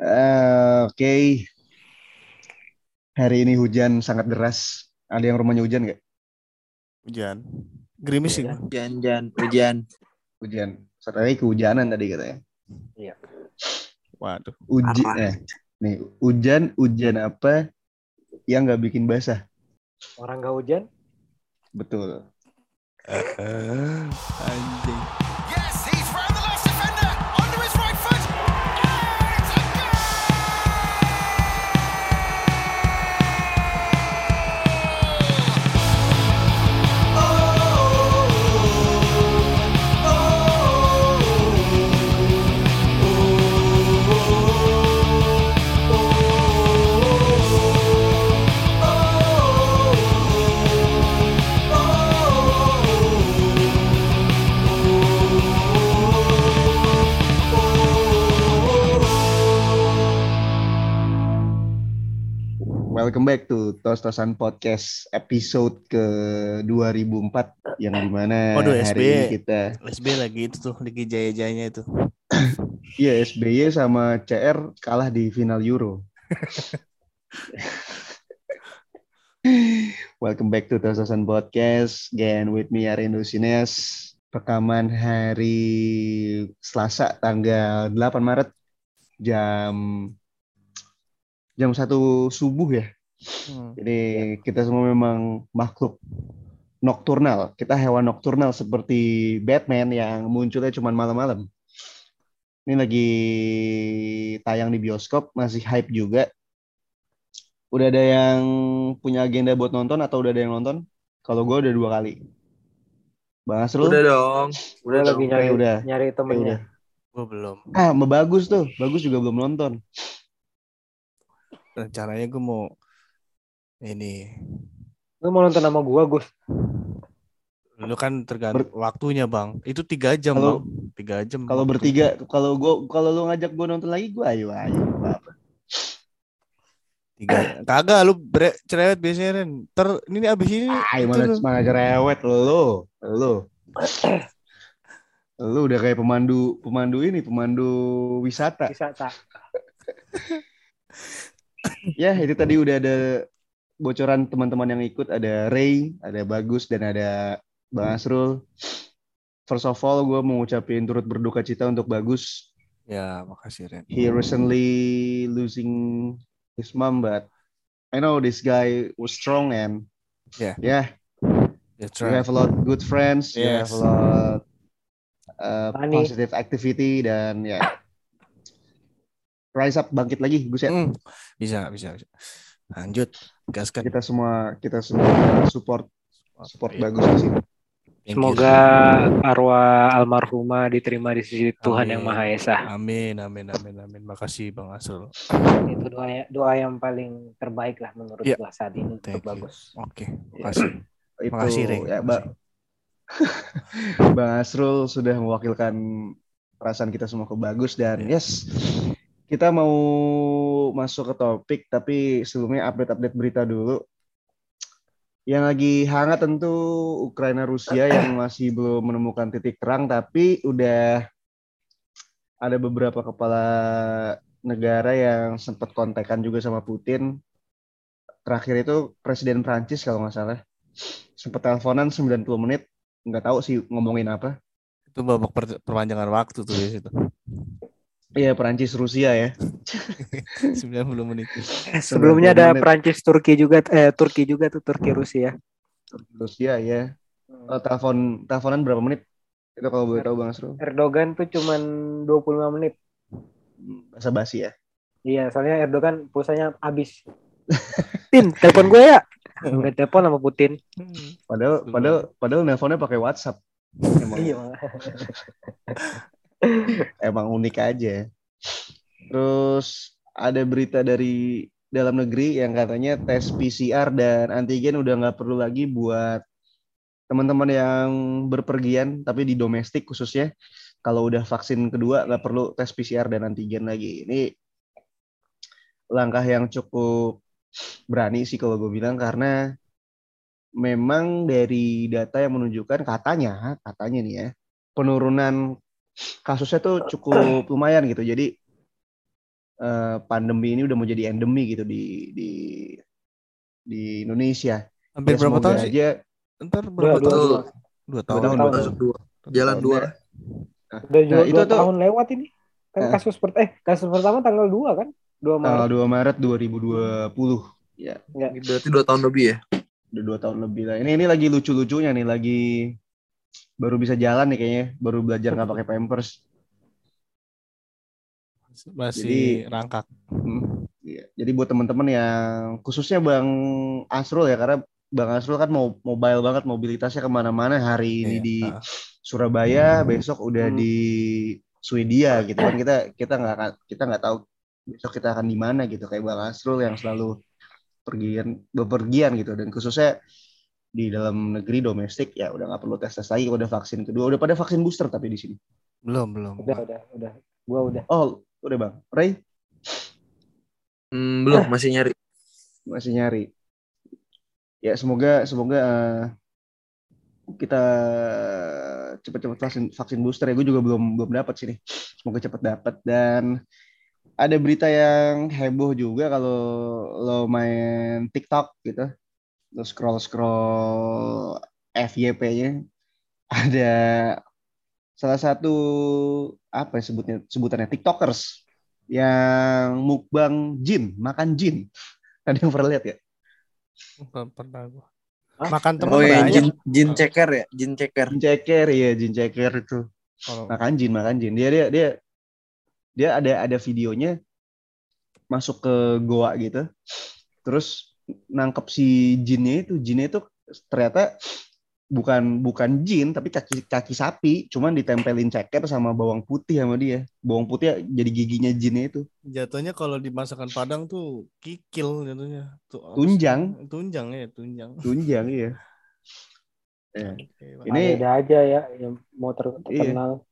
Eh, Oke. Hari ini hujan sangat deras. Ada yang rumahnya hujan nggak? Hujan. Gerimis sih. gua. Hujan, hujan, hujan. Hujan. Satu lagi kehujanan tadi katanya. Waduh. Uji, eh, nih hujan, hujan apa yang nggak bikin basah? Orang gak hujan? Betul. Anjing. Welcome back to Tos Tosan Podcast episode ke 2004 yang di mana Waduh, hari ini kita SB lagi itu tuh lagi jaya-jayanya itu. iya SBY sama CR kalah di final Euro. Welcome back to Tos Tosan Podcast again with me Arindo Sines. Rekaman hari Selasa tanggal 8 Maret jam jam satu subuh ya. Hmm. Jadi kita semua memang makhluk nokturnal. Kita hewan nokturnal seperti Batman yang munculnya cuma malam-malam. Ini lagi tayang di bioskop, masih hype juga. Udah ada yang punya agenda buat nonton atau udah ada yang nonton? Kalau gue udah dua kali. Bang Asrul? Udah dong. Udah Gue lagi nyari, Eh, udah. nyari Eh, temennya. udah. Gua belum. Ah, bagus tuh. Bagus juga belum nonton. Rencananya gue mau ini. Lu mau nonton sama gua, Gus? Lu kan tergantung waktunya bang. Itu tiga jam Kalau- bang. Tiga jam. Kalau bertiga, kalau gua kalau lu ngajak gue nonton lagi, gue ayo ayo. Tiga. Kagak lu bre, cerewet biasanya Ren. Ter ini abis ini. Ay, itu mana mana cerewet lu. Lu. Lu udah kayak pemandu pemandu ini, pemandu wisata. Bisa tak? Ya, itu tadi udah ada bocoran teman-teman yang ikut ada Ray, ada Bagus dan ada Bang Asrul. First of all, gue mau ngucapin turut berduka cita untuk Bagus. Ya makasih Ren. He recently losing his mom, but I know this guy was strong and Yeah. yeah, That's You right. have a lot good friends. You Yes. have a lot uh, Funny. positive activity dan ya rise up bangkit lagi Gus ya. Hmm. Bisa bisa bisa. Lanjut. Gaskan. Kita semua kita semua support support bagus di sini. Thank you. Semoga arwah almarhumah diterima di sisi Tuhan Amin. yang Maha Esa. Amin amin amin amin. Makasih Bang Asrul. Itu doa doa yang paling terbaik lah menurut Iya. gua saat ini untuk Thank bagus. Oke. Makasih. Itu Makasih ya Ba- Bang Asrul sudah mewakilkan perasaan kita semua ke bagus dan Iya. yes kita mau masuk ke topik tapi sebelumnya update-update berita dulu. Yang lagi hangat tentu Ukraina Rusia yang masih belum menemukan titik terang tapi udah ada beberapa kepala negara yang sempat kontekan juga sama Putin. Terakhir itu Presiden Prancis kalau nggak salah. Sempat teleponan 90 menit, nggak tahu sih ngomongin apa. Itu babak per- perpanjangan waktu tuh di situ. Iya, Prancis Rusia ya. 90 menit. Sebelumnya ada menit. Prancis Turki juga eh Turki juga tuh Turki Rusia. Rusia ya. Oh, telepon teleponan berapa menit? Itu kalau boleh tahu Bang Asrul. Erdogan tuh cuman 25 menit. Bahasa basi ya. Iya, soalnya Erdogan pulsanya habis. Tin, telepon gue ya. Enggak telepon sama Putin. Padahal padahal padahal nelponnya pakai WhatsApp. Iya. emang unik aja. Terus ada berita dari dalam negeri yang katanya tes PCR dan antigen udah nggak perlu lagi buat teman-teman yang berpergian tapi di domestik khususnya kalau udah vaksin kedua nggak perlu tes PCR dan antigen lagi. Ini langkah yang cukup berani sih kalau gue bilang karena memang dari data yang menunjukkan katanya katanya nih ya penurunan kasusnya tuh cukup lumayan gitu. Jadi eh, pandemi ini udah mau jadi endemi gitu di di di Indonesia. Hampir Ya, berapa tahun sih? aja Ntar Dua, berapa dua, tahun? dua. Dua Dua tahun. tahun, dua dua dua. Jalan tahun dua. ya. Udah dua, Nah, itu dua tuh- tahun lewat ini. Kan Eh. kasus per eh kasus pertama tanggal 2 kan? 2 tanggal Maret. 2 Maret 2020. Ya, Berarti dua tahun lebih ya. udah dua tahun lebih lah. Ini ini lagi lucu-lucunya nih, lagi baru bisa jalan nih kayaknya, baru belajar nggak pakai pampers. Masih Jadi- rangkak. Hmm, iya. Jadi buat teman-teman yang khususnya Bang Asrul ya, karena Bang Asrul kan mau mobile banget mobilitasnya ke mana-mana hari ini Iya, di ah. Surabaya, besok udah Hmm. di Swedia gitu kan kita kita nggak akan kita nggak tahu besok kita akan di mana gitu kayak Bang Asrul yang selalu pergian bepergian gitu dan khususnya di dalam negeri domestik ya udah nggak perlu tes tes lagi udah vaksin kedua udah pada vaksin booster tapi di sini. Belum, belum. Udah, udah, udah. Gua udah. oh udah bang. Ray? Hmm, belum, masih nyari. masih nyari. Ya semoga semoga eh, kita cepat-cepat vaksin vaksin booster ya. Gue juga belum belum dapat sini semoga cepat dapat dan ada berita yang heboh juga kalau lo main TikTok gitu scroll scroll FYP-nya ada salah satu apa ya sebutnya sebutannya TikTokers yang mukbang jin makan jin ada yang pernah lihat ya Bukan pernah gua. Makan teman Oh banyak. jin, jin ceker ya, jin ceker. Jin ceker ya, jin ceker itu. Kalau Makan jin, makan jin. Dia dia dia dia ada ada videonya masuk ke goa gitu. Terus nangkep si jinnya itu, jinnya itu ternyata bukan bukan jin tapi kaki kaki sapi, cuman ditempelin ceker sama bawang putih sama dia. Bawang putih jadi giginya jinnya itu. jatuhnya kalau di masakan Padang tuh kikil jatuhnya. Tuh, Tunjang. Tunjang ya, tunjang. Tunjang iya. Ya. Ini- Ada aja ya yang mau ter- terkenal.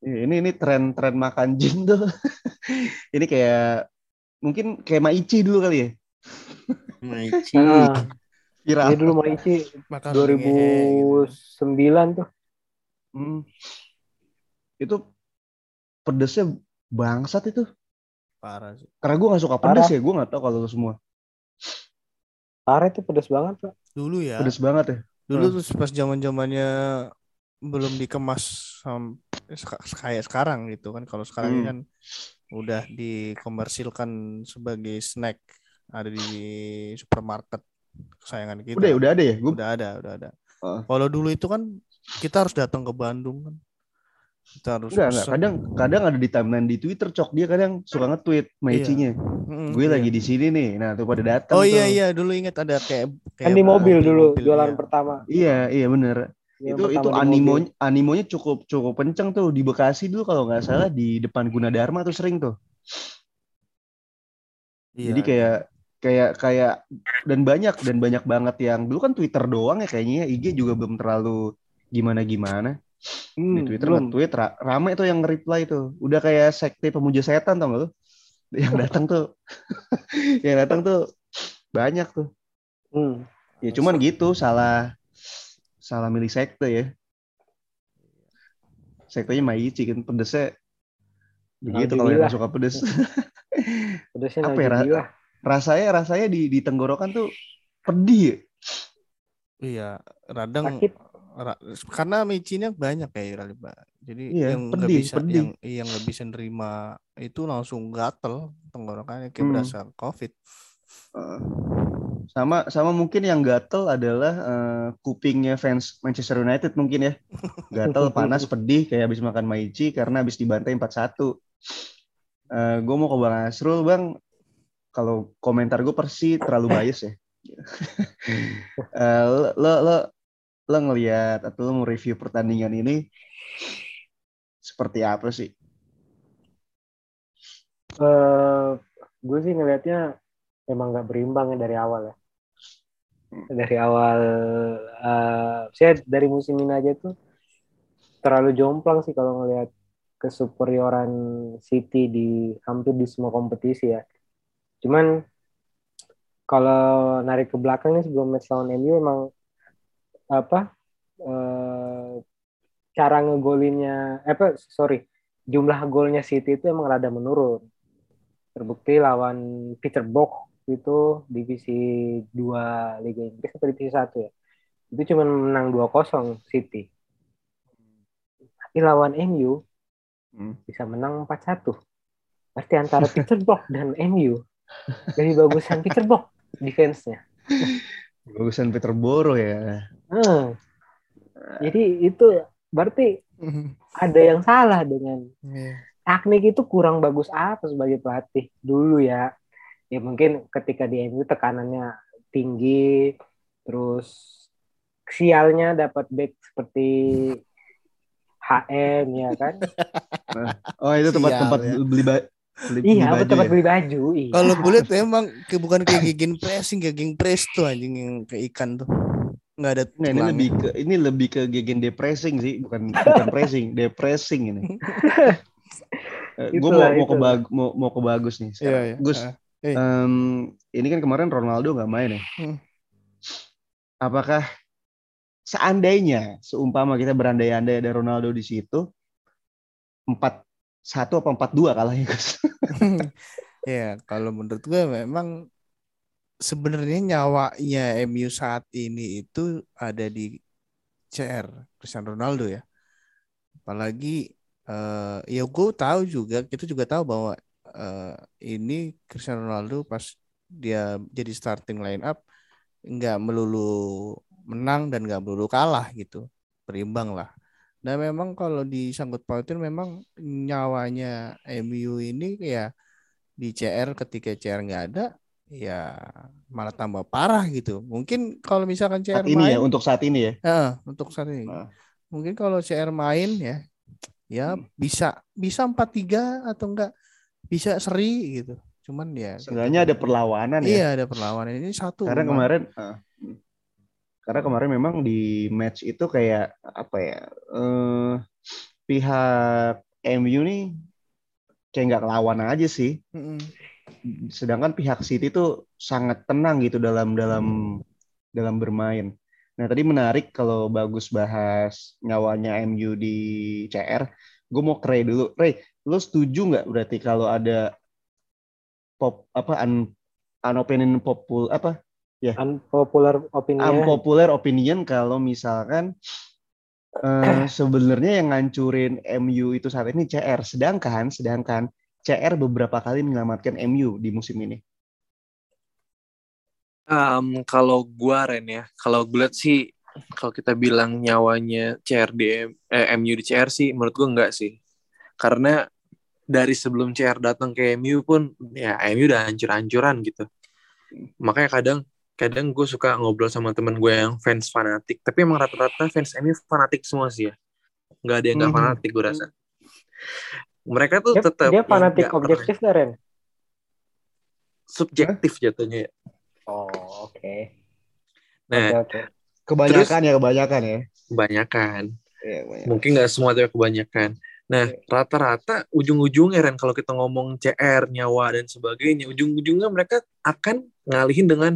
Iya, Ini ini tren tren makan jin tuh. ini kayak mungkin kayak Maici dulu kali ya. Maici. Nah, Viral. ini dulu Maici Makan gitu. 2009 tuh. Hmm. Itu pedesnya bangsat itu. Parah sih. Karena gue gak suka pedes Parah. ya, gue gak tahu kalau semua. Parah itu pedas banget, Pak. Dulu ya. Pedes banget ya. Dulu Hmm. tuh pas zaman-zamannya belum dikemas kayak sekarang gitu kan. Kalau sekarang Hmm. kan udah dikomersilkan sebagai snack ada di supermarket kesayangan kita. Udah ya, udah ada ya. Gue Udah ada, udah ada. Oh. Kalau dulu itu kan kita harus datang ke Bandung kan. Kita harus enggak, enggak. Kadang kadang ada di timeline di Twitter cok dia kadang suka nge-tweet Maicinya. Mm-mm, Gue iya. lagi di sini nih. Nah, tuh pada datang Oh tuh. iya iya dulu inget ada kayak kayak Kan di mobil dulu mobil-mobil, jualan iya. pertama. Iya, iya bener. Yang itu itu animo mobil. animonya cukup cukup kenceng tuh di Bekasi dulu kalau nggak salah di depan Gunadarma tuh sering tuh. Iya, Jadi kayak kayak kayak dan banyak dan banyak banget yang dulu kan Twitter doang ya kayaknya ya. IG juga belum terlalu gimana gimana. Hmm, Di Twitter belum. nge-tweet ra- rame tuh yang nge-reply tuh. Udah kayak sekte pemuja setan tau gak lu? Yang datang tuh yang datang tuh banyak tuh. Hmm. Ya cuman gitu salah salah milih sekte ya. Sektenya Maici kan pedesnya begitu kalau yang suka pedes. Pedasnya Apa ya. Rasanya rasanya di di tenggorokan tuh pedih. ya. Iya, radang Sakit. ra- karena micinya banyak kayak Pak. Jadi Iya, yang nggak pedih, bisa pedih. yang yang nggak bisa nerima itu langsung gatel tenggorokannya kayak Hmm. berasa covid. Sama sama mungkin yang gatel adalah eh, kupingnya fans Manchester United mungkin ya. Gatel, panas, pedih kayak habis makan Maici karena habis dibantai 4-1. Eh gue mau ke Bang Asrul, Bang. Kalau komentar gue persi terlalu bias ya. Eh, lo, lo, lo, ngelihat atau lo mau review pertandingan ini seperti apa sih? Eh, gue sih ngelihatnya emang nggak berimbang ya dari awal ya. Dari awal, eh saya dari musim ini aja tuh terlalu jomplang sih kalau ngelihat kesuperioran City di hampir di semua kompetisi ya. Cuman kalau narik ke belakang nih sebelum match lawan MU emang apa eh, cara ngegolinnya eh, apa sorry jumlah golnya City itu emang rada menurun. terbukti lawan Peter Bock itu divisi 2 Liga Inggris atau divisi 1 ya. Itu cuma menang 2-0 City. Tapi lawan MU Hmm. bisa menang 4-1. Berarti antara Peter Bock dan MU lebih bagusan Peter Bock defense-nya. Bagusan Peter Boro ya. Hmm. Jadi itu berarti ada yang salah dengan Iya. teknik itu kurang bagus apa sebagai pelatih dulu ya. Ya mungkin ketika di MU tekanannya tinggi, terus sialnya dapat back seperti HM ya kan? Oh itu tempat-tempat ya. beli, ba- beli, beli iya, apa baju tempat ya? beli baju. Iya. Kalau lihat emang kayak bukan kayak gegen pressing, gegen press tuh anjing yang kayak ikan tuh. Nggak ada Nah, ini lebih ke ini lebih ke gegen depressing sih, bukan bukan pressing, depressing ini. gue mau Itulah, mau ke itulah. bag- mau mau ke bagus nih Iya, sekarang. iya. Gus, Ah, eh. em, ini kan kemarin Ronaldo nggak main ya. Hmm. Apakah seandainya seumpama kita berandai-andai ada Ronaldo di situ empat satu apa empat dua kalahnya Gus? ya, kalau menurut gue memang sebenarnya nyawanya MU saat ini itu ada di CR Cristiano Ronaldo ya. Apalagi eh, ya gue tahu juga kita juga tahu bahwa eh, ini Cristiano Ronaldo pas dia jadi starting line up nggak melulu menang dan nggak melulu kalah gitu berimbang lah dan memang kalau disangkut pautin memang nyawanya MU ini ya di CR ketika CR nggak ada ya malah tambah parah gitu mungkin kalau misalkan CR Saat ini main ya untuk saat ini ya. Eh, untuk saat ini Ah. mungkin kalau CR main ya ya Hmm. bisa bisa 4-3 atau enggak bisa seri gitu cuman ya Seenggaknya ada perlawanan ya. iya ada perlawanan ini satu Karena memang. kemarin hmm. Karena kemarin memang di match itu kayak apa ya? eh pihak MU nih kayak nggak lawan aja sih. Mm-mm. sedangkan pihak City tuh sangat tenang gitu dalam dalam dalam bermain. Nah tadi menarik kalau bagus bahas nyawanya MU di CR. Gue mau ke Ray dulu. Ray, lo setuju nggak berarti kalau ada pop apa un, unopinion popul apa Unpopular opinion. unpopular opinion kalau misalkan eh, sebenarnya yang ngancurin MU itu saat ini CR, sedangkan sedangkan CR beberapa kali menyelamatkan MU di musim ini. Em, kalau gua Ren ya, kalau gue liat sih kalau kita bilang nyawanya CRD eh, MU di CR sih menurut gua enggak sih. Karena dari sebelum CR datang ke MU pun ya MU udah hancur-hancuran gitu. Makanya kadang kadang gue suka ngobrol sama temen gue yang fans fanatik, tapi emang rata-rata fans MU fanatik semua sih ya. Nggak ada yang nggak Mhm. fanatik gue rasa. Mereka tuh Dia, tetap dia fanatik pernah- objektif nggak, Ren? subjektif jatuhnya ya. Oh, oke. Nah, Oke, oke. Kebanyakan ya, kebanyakan ya. kebanyakan. Iya, kebanyakan. mungkin nggak semua tapi kebanyakan nah Iya. rata-rata ujung-ujungnya Ren kalau kita ngomong CR nyawa dan sebagainya ujung-ujungnya mereka akan ngalihin dengan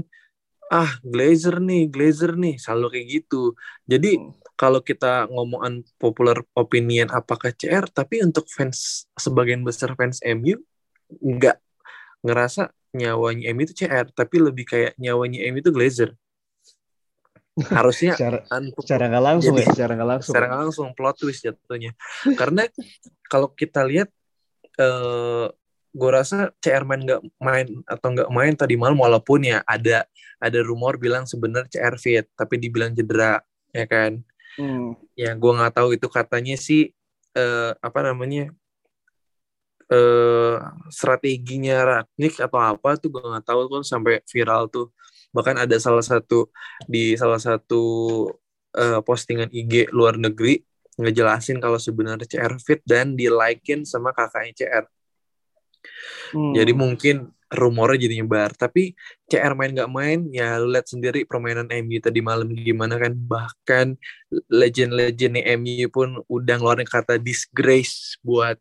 ah Glazer nih Glazer nih selalu kayak gitu jadi Hmm. kalau kita ngomong popular opinion apakah CR tapi untuk fans sebagian besar fans MU nggak ngerasa nyawanya MU itu CR tapi lebih kayak nyawanya MU itu Glazer harusnya Secara secara nggak langsung Jadi- ya, secara nggak langsung. secara nggak langsung plot twist jatuhnya karena kalau kita lihat eh gue rasa CR main nggak main atau nggak main tadi malam walaupun ya ada ada rumor bilang sebenarnya CR fit tapi dibilang cedera ya kan? Hmm. ya gue nggak tahu itu katanya sih eh apa namanya eh strateginya Ratnik atau apa tuh gue nggak tahu kan sampai viral tuh. Bahkan ada salah satu di salah satu eh, postingan IG luar negeri ngejelasin kalau sebenarnya CR fit dan di likein sama kakaknya CR Hmm. jadi mungkin rumornya jadi nyebar. Tapi CR main nggak main ya lu lihat sendiri permainan MU tadi malam gimana kan. Bahkan legend-legend MU pun udah ngeluarin kata disgrace buat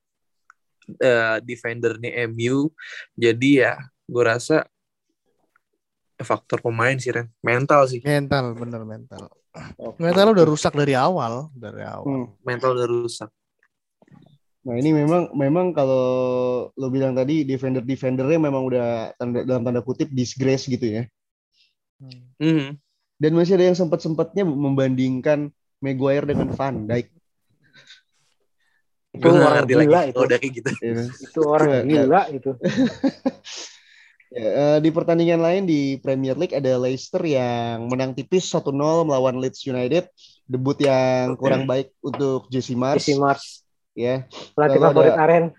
eh, defender nih MU jadi ya gue rasa faktor pemain sih Ren. Mental sih. Mental bener mental. Mental udah rusak dari awal dari awal. Hmm. mental udah rusak Nah ini memang memang kalau lo bilang tadi defender defendernya memang udah tanda, dalam tanda kutip disgrace gitu ya. Mhm. Dan masih ada yang sempat sempatnya membandingkan Maguire dengan Van Dijk. Itu Gue gak orang ngerti gila lagi itu. udah kayak gitu. Ya. Itu orang gila itu. Ya, eh, di pertandingan lain di Premier League ada Leicester yang menang tipis 1-0 melawan Leeds United. Debut yang kurang baik untuk Jesse Mars. Jesse Mars. Ya, Pelatih Lalu ada- favorit Aren.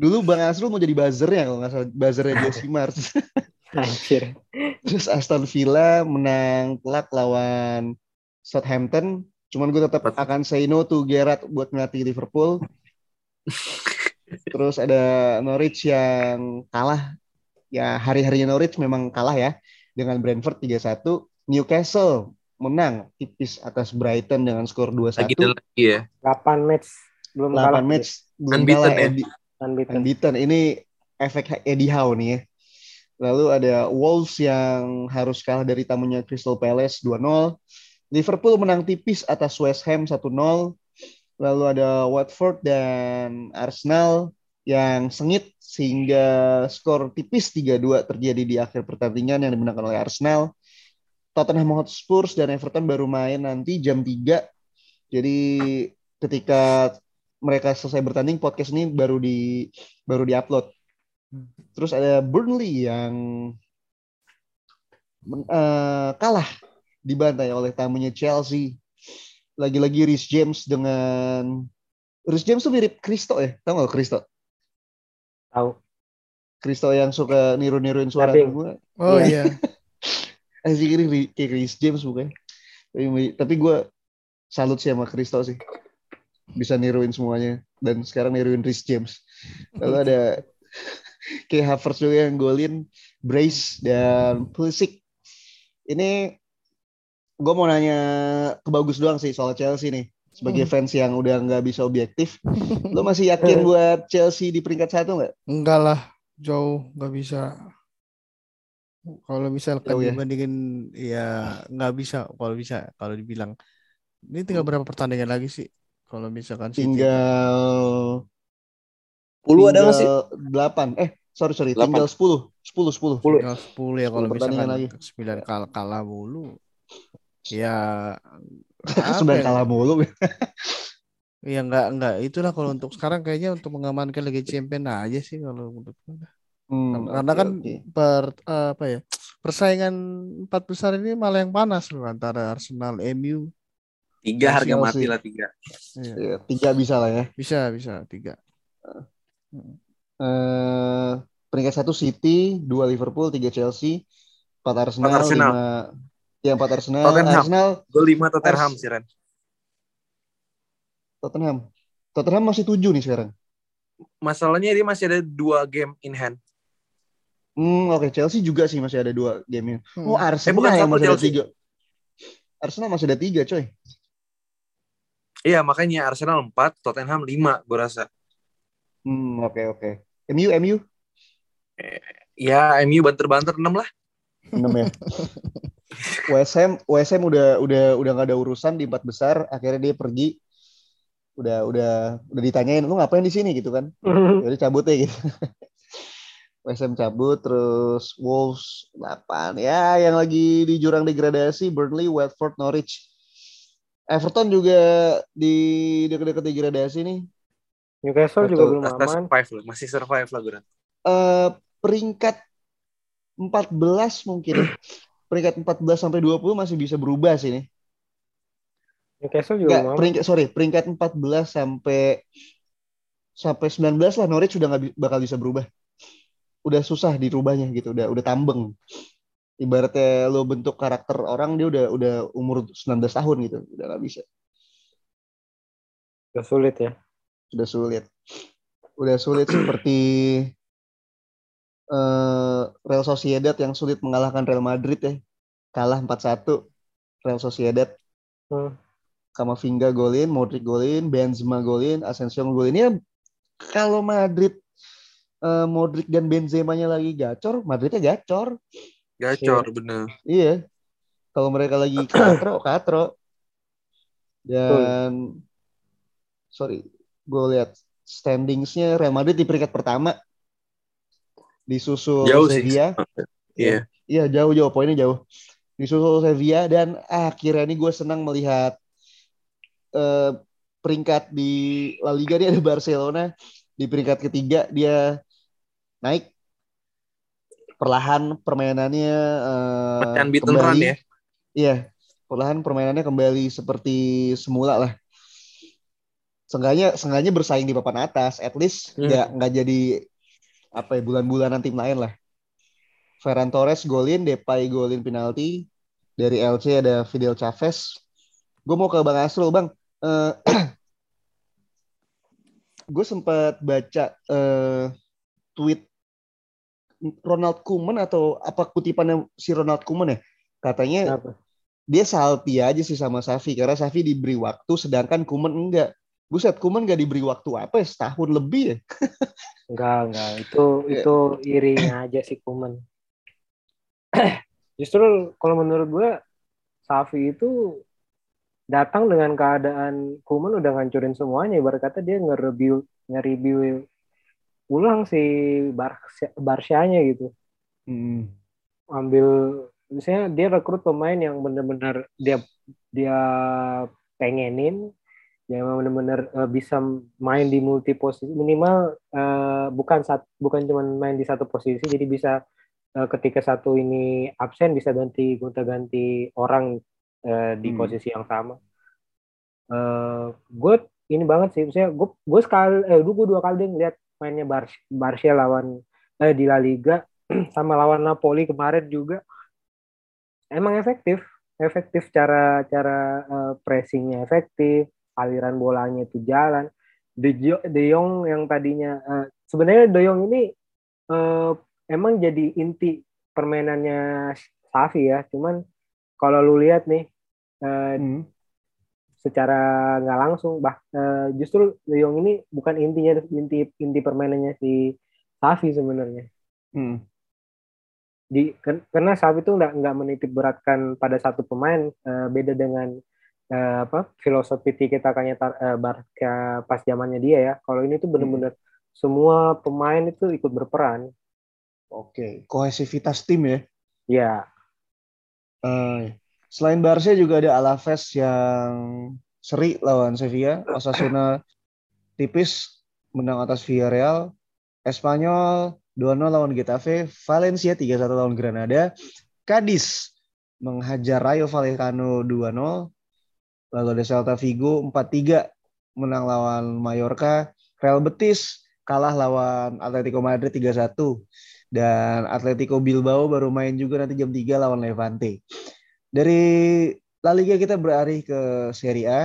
dulu Bang Asrul mau jadi buzzernya kalau nggak salah buzzernya Jesse Mars. Anjir. Terus Aston Villa menang telak lawan Southampton. Cuman gue tetap akan say no to Gerrard buat melatih Liverpool. Terus ada Norwich yang kalah. Ya hari-harinya Norwich memang kalah ya dengan Brentford 3-1. Newcastle menang tipis atas Brighton dengan skor 2-1. Lagi lagi ya. 8 match belum 8 kalah. match belum Unbeaten kalah ya? Unbeaten. unbeaten. Ini efek Eddie Howe nih ya. Lalu ada Wolves yang harus kalah dari tamunya Crystal Palace 2-0. Liverpool menang tipis atas West Ham 1-0. Lalu ada Watford dan Arsenal yang sengit sehingga skor tipis 3-2 terjadi di akhir pertandingan yang dimenangkan oleh Arsenal. Tottenham Hotspur dan Everton baru main nanti jam 3. Jadi ketika mereka selesai bertanding podcast ini baru di baru diupload. Terus ada Burnley yang men- eh, kalah dibantai oleh tamunya Chelsea. Lagi-lagi Rhys James dengan Rhys James tuh mirip Kristo ya, tau gak Kristo? Tahu. Kristo yang suka niru-niruin suara gue. Oh Iya. iya. Asik ini kayak Rhys James bukan? Tapi, tapi gue salut sih sama Kristo sih. Bisa niruin semuanya. Dan sekarang niruin Rhys James. Lalu ada kayak Havertz juga yang golin Brace dan Pulisic. Ini gue mau nanya ke Bagus doang sih soal Chelsea nih. Sebagai fans yang udah nggak bisa objektif, lo masih yakin buat Chelsea di peringkat satu nggak? Enggak lah, jauh nggak bisa. Kalau misalkan Jauh ya? dibandingin ya nggak bisa. Kalau bisa, kalau dibilang ini tinggal berapa pertandingan lagi sih? Kalau misalkan City. Tinggal 10 ada nggak sih? Delapan. Eh, sorry sorry, Delapan. tinggal sepuluh, sepuluh, sepuluh. tinggal 10 ya kalau 10 pertandingan misalkan lagi. 9 kalah kalah mulu. Ya Sembilan ya? kalah mulu. Ya enggak enggak itulah kalau untuk sekarang kayaknya untuk mengamankan Liga Champion aja sih kalau menurut gue. Hmm, Karena kan oke. per eh, apa ya? Persaingan empat besar ini malah yang panas loh antara Arsenal, MU. Tiga harga Chelsea. mati lah tiga. Iya, Ya, tiga bisa lah ya. bisa bisa tiga. Eh, peringkat satu City, dua Liverpool, tiga Chelsea, empat Arsenal, Empat Arsenal. lima ya empat Arsenal, Tottenham. Arsenal, Gue lima Tottenham sih Ren. Tottenham. Tottenham masih tujuh nih sekarang. Masalahnya dia masih ada dua game in hand. Hmm, oke Chelsea juga sih masih ada dua game Hmm. Oh Arsenal bukan yang masih ada Chelsea. tiga. Arsenal masih ada tiga coy. Iya makanya Arsenal 4, Tottenham 5 gue rasa. Hmm, oke oke. MU MU Ya MU banter-banter 6 lah. enam ya. WSM WSM udah udah udah gak ada urusan di empat besar, akhirnya dia pergi. Udah udah udah ditanyain lu ngapain di sini gitu kan. Jadi cabut ya gitu. WSM cabut terus Wolves 8. Ya yang lagi di jurang degradasi Burnley, Watford, Norwich. Everton juga di dekat-dekat degradasi nih. Newcastle juga belum aman. survive lah, masih survive lah gue. eh peringkat 14 mungkin. Peringkat 14 sampai 20 masih bisa berubah sih nih. Newcastle juga Enggak, belum peringkat sorry, peringkat 14 sampai sampai 19 lah Norwich udah nggak bakal bisa berubah. Udah susah dirubahnya gitu, udah udah tambeng. Ibaratnya lo bentuk karakter orang dia udah udah umur 19 tahun gitu, udah nggak bisa. Udah sulit ya. Udah sulit. Udah sulit seperti eh Real Sociedad yang sulit mengalahkan Real Madrid ya. Kalah 4-1 Real Sociedad. Hmm. Kamavinga golin, Modric golin, Benzema golin, Asensio golin. Ya kalau Madrid eh, Modric dan Benzema-nya lagi gacor, Madridnya gacor. Gacor bener. Iya. Kalau mereka lagi katro, katro. Dan sorry, gue lihat standingsnya Real Madrid di peringkat pertama, disusul Jauh. Sevilla. Iya. Iya jauh jauh poinnya jauh. Disusul Sevilla dan ah, akhirnya ini gue senang melihat eh, peringkat di La Liga dia ada Barcelona di peringkat ketiga dia naik perlahan permainannya Makan beaten run ya. Iya, perlahan permainannya kembali seperti semula lah. Seenggaknya, seenggaknya bersaing di papan atas, at least Hmm. nggak nggak jadi apa ya bulan-bulanan tim lain lah. Ferran Torres golin, Depay golin penalti. Dari LC ada Fidel Chavez. Gue mau ke Bang Asrul, Bang. Eh, gue sempat baca eh, tweet Ronald Koeman atau apa kutipannya si Ronald Koeman ya? Katanya Kenapa? dia salty aja sih sama Safi karena Safi diberi waktu sedangkan Kuman enggak. Buset, Kuman enggak diberi waktu apa ya? Setahun lebih ya? Enggak, enggak. Itu Iya. itu irinya aja sih Kuman. Justru kalau menurut gue Safi itu datang dengan keadaan Kuman udah ngancurin semuanya. Ibarat kata dia nge-review nge-review ulang si Barca Barca-nya gitu. Hmm. Ambil misalnya dia rekrut pemain yang benar-benar dia dia pengenin yang benar-benar eh, bisa main di multi posisi minimal eh, bukan sat, bukan cuma main di satu posisi jadi bisa eh, ketika satu ini absen bisa ganti gonta ganti orang eh, di Hmm. posisi yang sama. Eh gue ini banget sih, misalnya gue gue sekali eh gue dua kali deh ngeliat mainnya Bar Barca lawan eh di La Liga sama lawan Napoli kemarin juga. Emang efektif efektif cara cara eh, pressingnya efektif aliran bolanya itu jalan. De, Jo- De Jong yang tadinya eh, sebenarnya De Jong ini eh, emang jadi inti permainannya Safi ya. Cuman kalau lu lihat nih eh, Hmm. Secara nggak langsung bah eh, justru De Jong ini bukan intinya inti inti permainannya si Safi sebenarnya. Hmm. di ken- karena Safi itu nggak nggak menitik beratkan pada satu pemain eh, beda dengan eh, apa filosofi kita kayaknya Barca pas zamannya dia ya. Kalau ini tuh bener-bener semua pemain itu ikut berperan. Oke, kohesivitas tim ya. ya Eh, selain Barca juga ada Alaves yang seri lawan Sevilla, Osasuna tipis menang atas Villarreal, Espanyol 2-0 lawan Getafe, Valencia 3-1 lawan Granada, Cadiz menghajar Rayo Vallecano 2-0, lalu ada Celta Vigo 4-3 menang lawan Mallorca, Real Betis kalah lawan Atletico Madrid 3-1 dan Atletico Bilbao baru main juga nanti jam 3 lawan Levante. Dari La Liga kita beralih ke Serie A.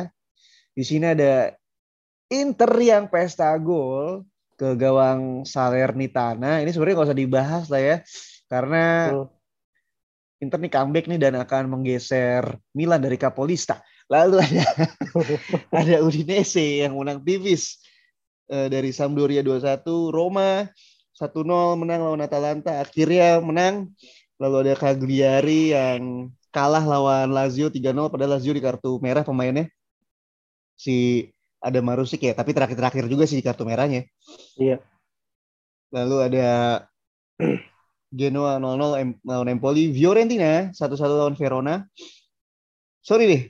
Di sini ada Inter yang pesta gol ke gawang Salernitana. Ini sebenarnya nggak usah dibahas lah ya, karena. Inter nih comeback nih dan akan menggeser Milan dari Capolista. Lalu ada ada Udinese yang menang tipis eh, dari Sampdoria 2-1, Roma 1-0 menang lawan Atalanta, akhirnya menang. Lalu ada Cagliari yang kalah lawan Lazio 3-0 padahal Lazio di kartu merah pemainnya. Si ada Marusik ya, tapi terakhir-terakhir juga sih di kartu merahnya. Iya. Lalu ada Genoa 0-0 em- lawan Empoli, Fiorentina 1-1 lawan Verona. Sorry deh,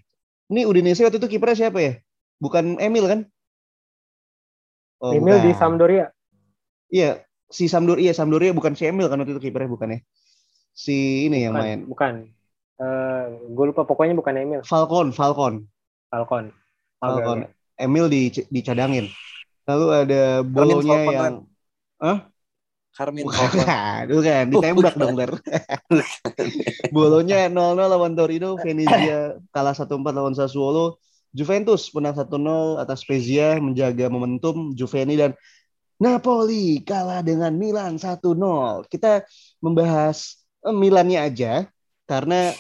ini Udinese waktu itu kipernya siapa ya? Bukan Emil kan? Oh, Emil di bukan. Sampdoria Iya, si Sampdoria, iya Sampdoria bukan si Emil kan waktu itu kipernya bukan ya? Si ini yang bukan main. bukan Eh gue lupa pokoknya bukan Emil Falcon, Falcon. Falcon Falcon. oke. Emil di dicadangin. Lalu ada bolonya yang Carmen bukan, Falcon. bukan, ditembak dong Ler. Bolonya 0-0 lawan Torino, Venezia kalah 1-4 lawan Sassuolo, Juventus menang 1-0 atas Spezia menjaga momentum Juveni dan Napoli kalah dengan Milan 1-0. Kita membahas eh, Milannya aja karena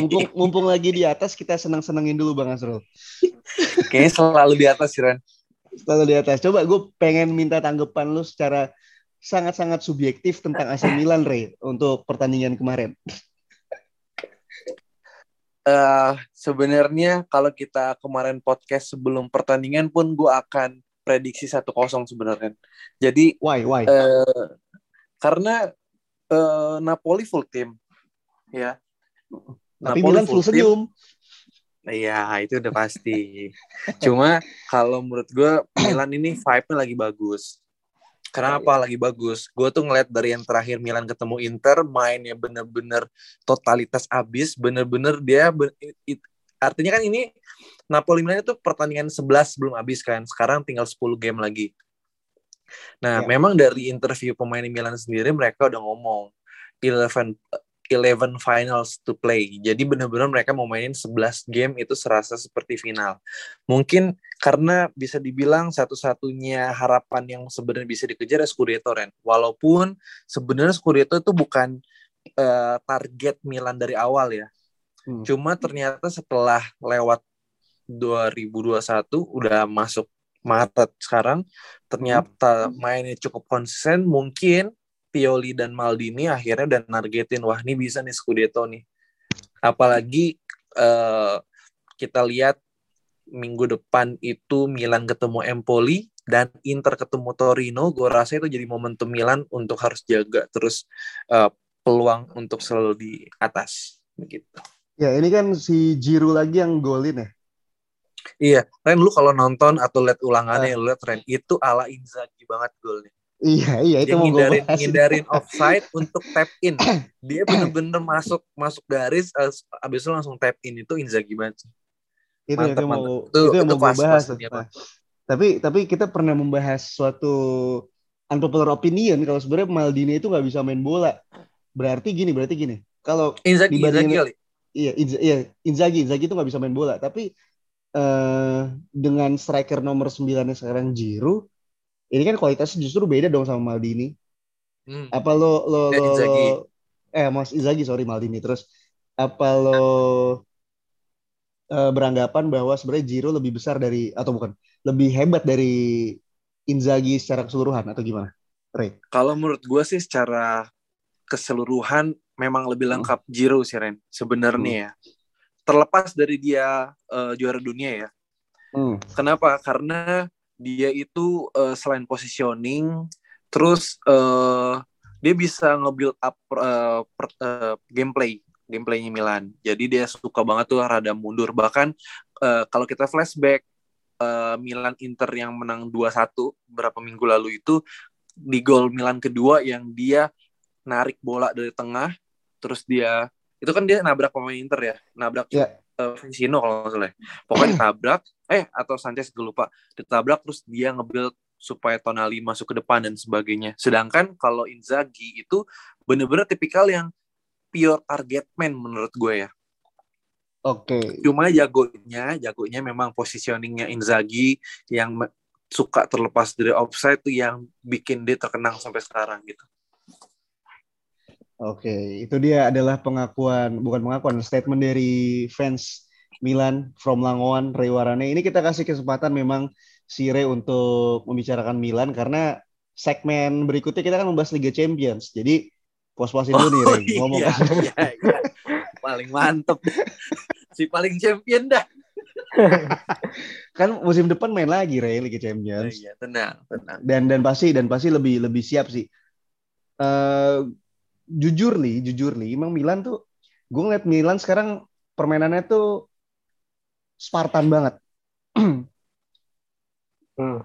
mumpung, mumpung lagi di atas kita senang-senangin dulu Bang Asrul. Kayaknya selalu di atas sih, Ren. Selalu di atas. Coba gue pengen minta tanggapan lu secara sangat-sangat subjektif tentang AC Milan, Ray, untuk pertandingan kemarin. eh sebenarnya kalau kita kemarin podcast sebelum pertandingan pun gue akan prediksi 1-0 sebenarnya. Jadi Why, why? eh karena eh Napoli full team ya. Tapi Napoli Milan full senyum. Iya, itu udah pasti. Cuma kalau menurut gue Milan ini vibe-nya lagi bagus. Kenapa lagi bagus? Gue tuh ngeliat dari yang terakhir Milan ketemu Inter, mainnya bener-bener totalitas abis, bener-bener dia it- artinya kan ini Napoli Milan itu pertandingan 11 belum habis kan. Sekarang tinggal 10 game lagi. Nah, Ya. memang dari interview pemain Milan sendiri mereka udah ngomong 11 11 finals to play. Jadi benar-benar mereka mau mainin 11 game itu serasa seperti final. Mungkin karena bisa dibilang satu-satunya harapan yang sebenarnya bisa dikejar ya Scudetto Ren. Walaupun sebenarnya Scudetto itu bukan eh, target Milan dari awal ya. Hmm. Cuma ternyata setelah lewat 2021 udah masuk Maret sekarang ternyata mainnya cukup konsisten mungkin Pioli dan Maldini akhirnya udah nargetin wah ini bisa nih Scudetto nih apalagi eh, kita lihat minggu depan itu Milan ketemu Empoli dan Inter ketemu Torino gue rasa itu jadi momentum Milan untuk harus jaga terus eh, peluang untuk selalu di atas begitu Ya, ini kan si Giroud lagi yang golin ya. Iya, Ren lu kalau nonton atau lihat ulangannya lu lihat Ren itu ala Inzaghi banget golnya. Iya, iya itu Dia ngindarin, ngindarin offside untuk tap in. Dia bener-bener masuk masuk garis eh, abis itu langsung tap in itu Inzaghi banget. itu Mantap, itu mau itu, Itu- yang itu mau kelas- bahas. tapi tapi kita pernah membahas suatu unpopular opinion kalau sebenarnya Maldini itu nggak bisa main bola. Berarti gini, berarti gini. Kalau Inzaghi, Inzaghi kali. iya, Inz- iya Inzaghi, Inzaghi itu nggak bisa main bola. Tapi eh, dengan striker nomor 9 nya sekarang Giroud, ini kan kualitasnya justru beda dong sama Maldini. Hmm. Apa lo lo lo, lo- eh Mas Inzaghi sorry Maldini terus apa lo eh, beranggapan bahwa sebenarnya Giroud lebih besar dari atau bukan lebih hebat dari Inzaghi secara keseluruhan atau gimana? Ray. Kalau menurut gue sih secara keseluruhan memang lebih lengkap Giroud sih Ren. Sebenarnya ya. Terlepas dari dia eh, juara dunia ya. Hmm. Kenapa? Karena dia itu eh, selain positioning, terus eh, dia bisa nge-build up eh, per- eh, gameplay, gameplaynya Milan. Jadi dia suka banget tuh rada mundur. Bahkan eh, kalau kita flashback eh, Milan Inter yang menang 2-1 beberapa minggu lalu itu di gol Milan kedua yang dia narik bola dari tengah, terus dia itu kan dia nabrak pemain Inter ya, nabrak Ya. eh, Vecino kalau nggak salah. ya. Pokoknya ditabrak, eh atau Sanchez gue lupa, ditabrak terus dia nge-build supaya Tonali masuk ke depan dan sebagainya. Sedangkan kalau Inzaghi itu bener-bener tipikal yang pure target man menurut gue ya. Oke. Cuma jagonya, jagonya memang positioningnya Inzaghi yang suka terlepas dari offside tuh yang bikin dia terkenang sampai sekarang gitu. Oke, itu dia adalah pengakuan, bukan pengakuan, statement dari fans Milan from Langoan, Ray Warane. Ini kita kasih kesempatan memang si Ray untuk membicarakan Milan karena segmen berikutnya kita akan membahas Liga Champions. Jadi puas-puasin dulu nih Ray, ngomong iya, iya, iya. paling mantep si paling champion dah kan musim depan main lagi Ray Liga Oh, Champions. iya tenang tenang Dan dan pasti dan pasti lebih lebih siap sih. Eh jujur li, jujur li, emang Milan tuh gue ngeliat Milan sekarang permainannya tuh Spartan banget. Hmm.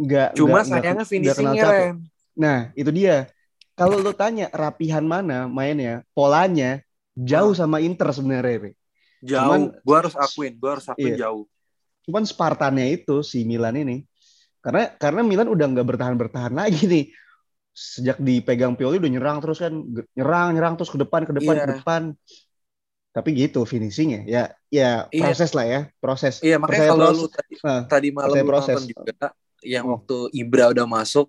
Nggak, cuma nggak- sayangnya nggak finishingnya. Ren Nah, itu dia. Kalau lo tanya rapihan mana mainnya, polanya jauh sama Inter sebenarnya, Re. jauh Cuman- gue harus akuin gue harus akuin Iya. jauh Cuman Spartannya itu si Milan ini. Karena karena Milan udah nggak bertahan-bertahan lagi nih. Sejak dipegang Pioli udah nyerang terus kan, nyerang nyerang terus ke depan ke depan Iya. ke depan. Tapi gitu finishingnya. Ya ya Iya. proses lah ya, proses. iya makanya Percaya kalau proses. lu tadi, Nah, tadi malam lu proses. nonton juga yang Hmm. waktu Ibra udah masuk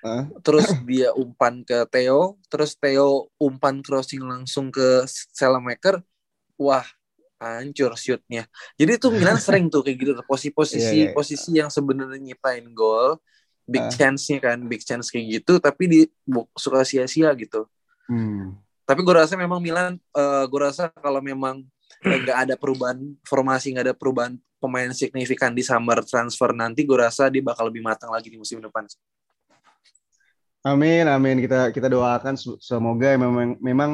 Hah? terus dia umpan ke Theo terus Theo umpan crossing langsung ke Selemaker wah hancur shootnya jadi tuh Milan sering tuh kayak gitu tuh, posisi-posisi Iya, iya, iya. posisi yang sebenarnya nyiptain gol big Ah. chance-nya kan big chance kayak gitu tapi di suka sia-sia gitu Hmm. Tapi gue rasa memang Milan eh gue rasa kalau memang nggak ada perubahan formasi, nggak ada perubahan pemain signifikan di summer transfer nanti, gue rasa dia bakal lebih matang lagi di musim depan. Amin, amin. Kita kita doakan semoga memang memang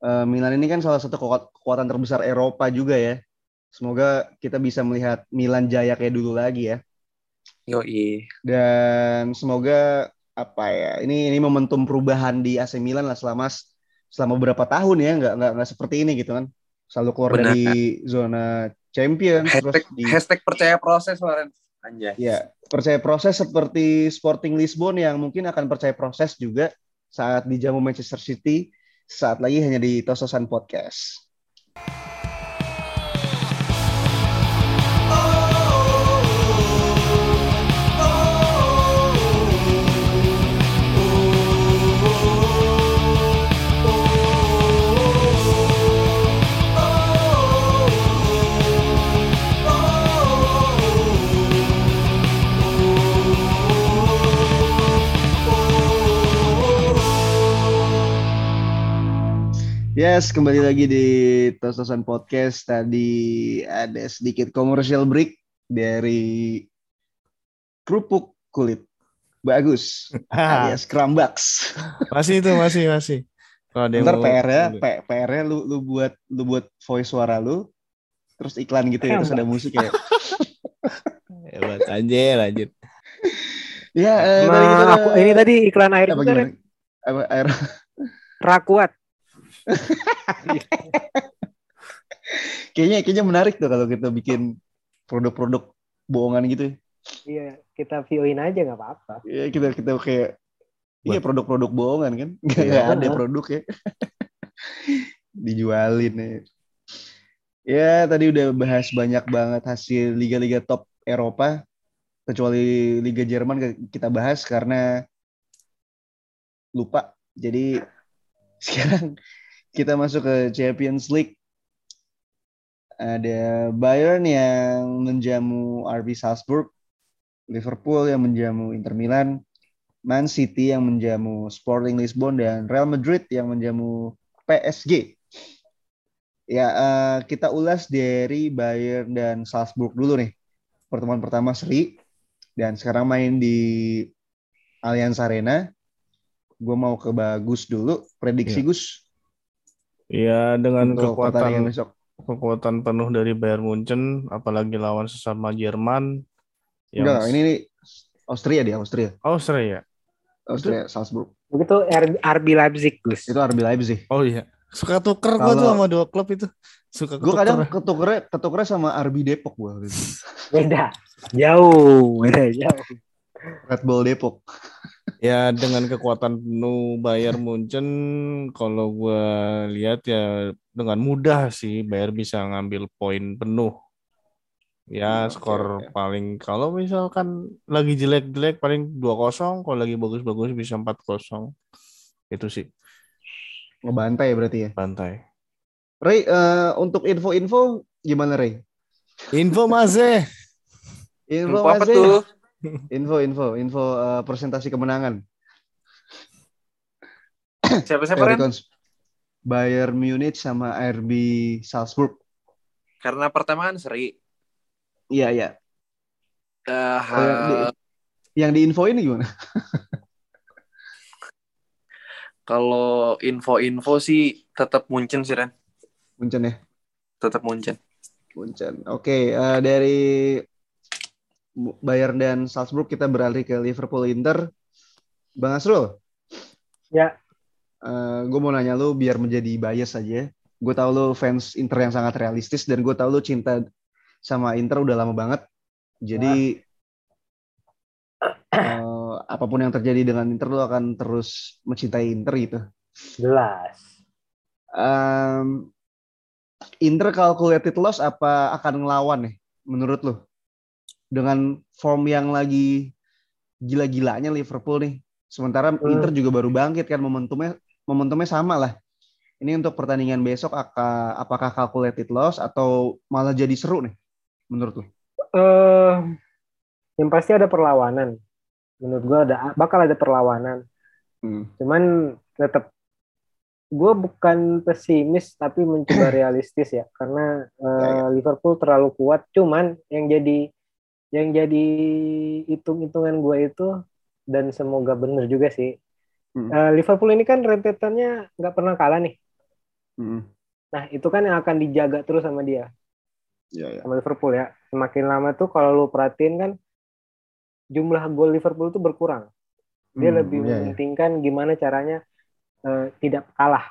eh, Milan ini kan salah satu kekuat- kekuatan terbesar Eropa juga ya. Semoga kita bisa melihat Milan jaya kayak dulu lagi ya. Yoi. Dan semoga apa ya? Ini ini momentum perubahan di AC Milan lah selama selama beberapa tahun ya, nggak nggak nggak seperti ini gitu kan. Selalu keluar Benar. dari zona Champions terus Hashtag, di hashtag percaya proses, Loren. Anjay. Ya, percaya proses seperti Sporting Lisbon yang mungkin akan percaya proses juga saat dijamu Manchester City saat lagi hanya di Tososan Podcast. Yes, kembali lagi di Tososan Podcast. Tadi ada sedikit commercial break dari kerupuk kulit bagus alias Krambaks. masih itu masih masih. Kalau ada Ntar PR-nya, PR-nya lu lu buat lu buat voice suara lu, terus iklan gitu ya, terus ada musik ya. Hebat anjir anjir. Ya, eh, Ma, tadi kita- aku, ini tadi iklan air apa gimana? Apa, air Rakuat. Kayaknya kayaknya menarik tuh kalau kita bikin produk-produk bohongan gitu. Iya, kita view-in aja nggak apa-apa. Ya, kita kita kayak iya produk-produk bohongan kan nggak Iya. ada produk ya dijualin ya. ya tadi udah bahas banyak banget hasil liga-liga top Eropa kecuali Liga Jerman gak kita bahas karena lupa jadi sekarang kita masuk ke Champions League ada Bayern yang menjamu RB Salzburg Liverpool yang menjamu Inter Milan Man City yang menjamu Sporting Lisbon dan Real Madrid yang menjamu PSG. Ya, eh, kita ulas dari Bayern dan Salzburg dulu nih. Pertemuan pertama seri dan sekarang main di Allianz Arena. Gue mau ke Bagus dulu, prediksi Iya. Gus Iya dengan untuk kekuatan besok. kekuatan penuh dari Bayern Munchen, apalagi lawan sesama Jerman. Enggak, ini nih Austria dia, Austria. Austria. Austria Salzburg. Begitu RB, Leipzig, Gus. Itu RB Leipzig. Oh iya. Suka tuker gua Kalau- tuh sama dua klub itu. Suka Gue ketuker. kadang ketukernya, ketukernya sama RB Depok gue. Beda. Jauh. Beda jauh. Red Bull Depok. Ya dengan kekuatan penuh Bayern Munchen kalau gua lihat ya dengan mudah sih Bayern bisa ngambil poin penuh. Ya Oke, skor oke. paling kalau misalkan lagi jelek-jelek paling 2-0, kalau lagi bagus-bagus bisa 4-0. Itu sih Ngebantai berarti ya. bantai. Ray, eh, untuk info-info gimana Ray? Info Mas eh. Info, Info apa Mas, tuh? Info, info, info eh, presentasi kemenangan. Siapa-siapa, Dari Ren? kons- Bayern Munich sama RB Salzburg. Karena pertama kan seri. Iya, iya. Eh, Oh, yang, di, yang diinfoin gimana? kalau info-info sih tetap Munchen sih, Ren. Munchen ya. Tetap Munchen. Munchen. Oke, eh, dari Bayern dan Salzburg kita beralih ke Liverpool Inter. Bang Asrul. Ya. gue mau nanya lu biar menjadi bias aja. Gue tahu lu fans Inter yang sangat realistis dan gue tahu lu cinta sama Inter udah lama banget. Jadi eh, apa pun yang terjadi dengan Inter lu akan terus mencintai Inter gitu. Jelas. Em, Inter calculated loss apa akan ngelawan nih menurut lu? Dengan form yang lagi gila-gilanya Liverpool nih. Sementara Hmm. Inter juga baru bangkit kan momentumnya momentumnya sama lah. Ini untuk pertandingan besok aka- apakah calculated loss atau malah jadi seru nih menurut lu? eh yang pasti ada perlawanan. Menurut gua ada bakal ada perlawanan. Hmm. Cuman tetap gue bukan pesimis tapi mencoba realistis ya karena eh, Liverpool terlalu kuat cuman yang jadi yang jadi hitung-hitungan gue itu dan semoga benar juga sih Hmm. Eh, Liverpool ini kan rentetannya nggak pernah kalah nih Mm. nah itu kan yang akan dijaga terus sama dia Iya, iya. sama Liverpool ya semakin lama tuh kalau lu perhatiin kan jumlah gol Liverpool tuh berkurang dia Hmm, lebih iya, iya. mementingkan gimana caranya eh, tidak kalah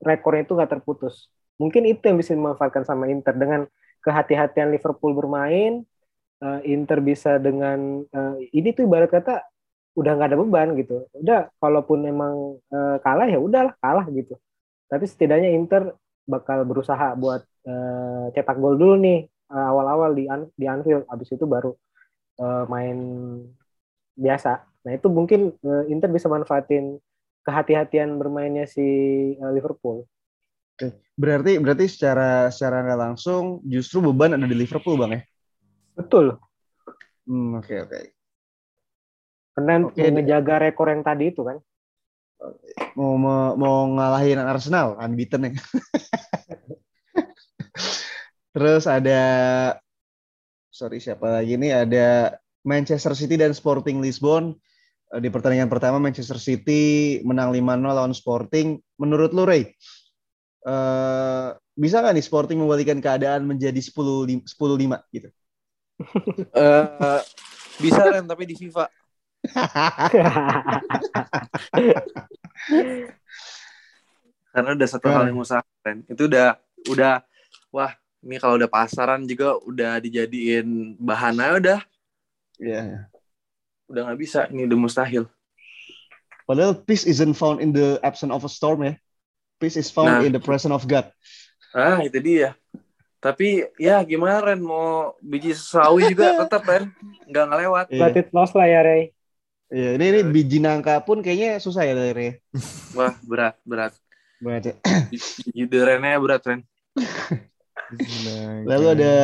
rekornya itu nggak terputus mungkin itu yang bisa dimanfaatkan sama Inter dengan kehati-hatian Liverpool bermain eh, Inter bisa dengan eh, ini tuh ibarat kata udah nggak ada beban gitu. Udah kalaupun memang eh, kalah ya udahlah kalah gitu. Tapi setidaknya Inter bakal berusaha buat eh, cetak gol dulu nih eh, awal-awal di di Anfield. Habis itu baru eh, main biasa. Nah itu mungkin eh, Inter bisa manfaatin kehati-hatian bermainnya si eh, Liverpool. Berarti berarti secara secara langsung justru beban ada di Liverpool bang ya? Betul Hmm, oke oke. karena Oke, mau ngejaga rekor yang tadi itu kan Mau mau, mau ngalahin Arsenal unbeaten ya. Terus ada sorry siapa lagi nih ada Manchester City dan Sporting Lisbon. Eh, Di pertandingan pertama Manchester City menang 5-0 lawan Sporting. Menurut lu Ray, eh, bisa nggak nih Sporting membalikan keadaan menjadi 10 10-5 gitu? Eh, bisa Ren tapi di FIFA. Karena udah satu hal yang usaha Ren. Itu udah udah wah ini kalau udah pasaran juga udah dijadiin bahan aja udah Iya. udah nggak bisa ini udah mustahil. Padahal peace isn't found in the absence of a storm ya. Peace is found Nah. in the presence of God. Ah itu dia. Tapi ya gimana Ren mau biji sawi juga tetap Ren nggak ngelewat. Iya. It lost lah ya Ray Iya, ini ini biji nangka pun kayaknya susah ya dari Wah berat berat. Banget ya. Biji Rennya berat Ren. Lalu ada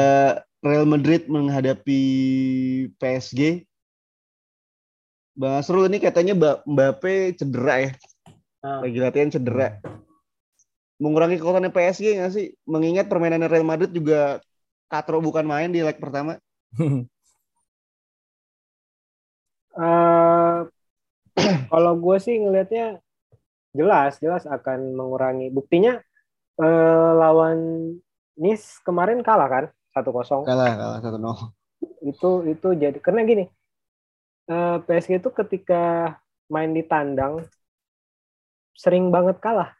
Real Madrid menghadapi PSG. Bang Asrul ini katanya Ba- Mbappe cedera ya. Ah. Lagi latihan cedera. Mengurangi kekuatannya PSG nggak sih? Mengingat permainan Real Madrid juga Katro bukan main di leg pertama. Eh, kalau gue sih ngelihatnya jelas jelas akan mengurangi buktinya eh, lawan Nice kemarin kalah kan 1-0 Kalah, kalah 1-0. itu itu jadi karena gini eh, PSG itu ketika main di tandang sering banget kalah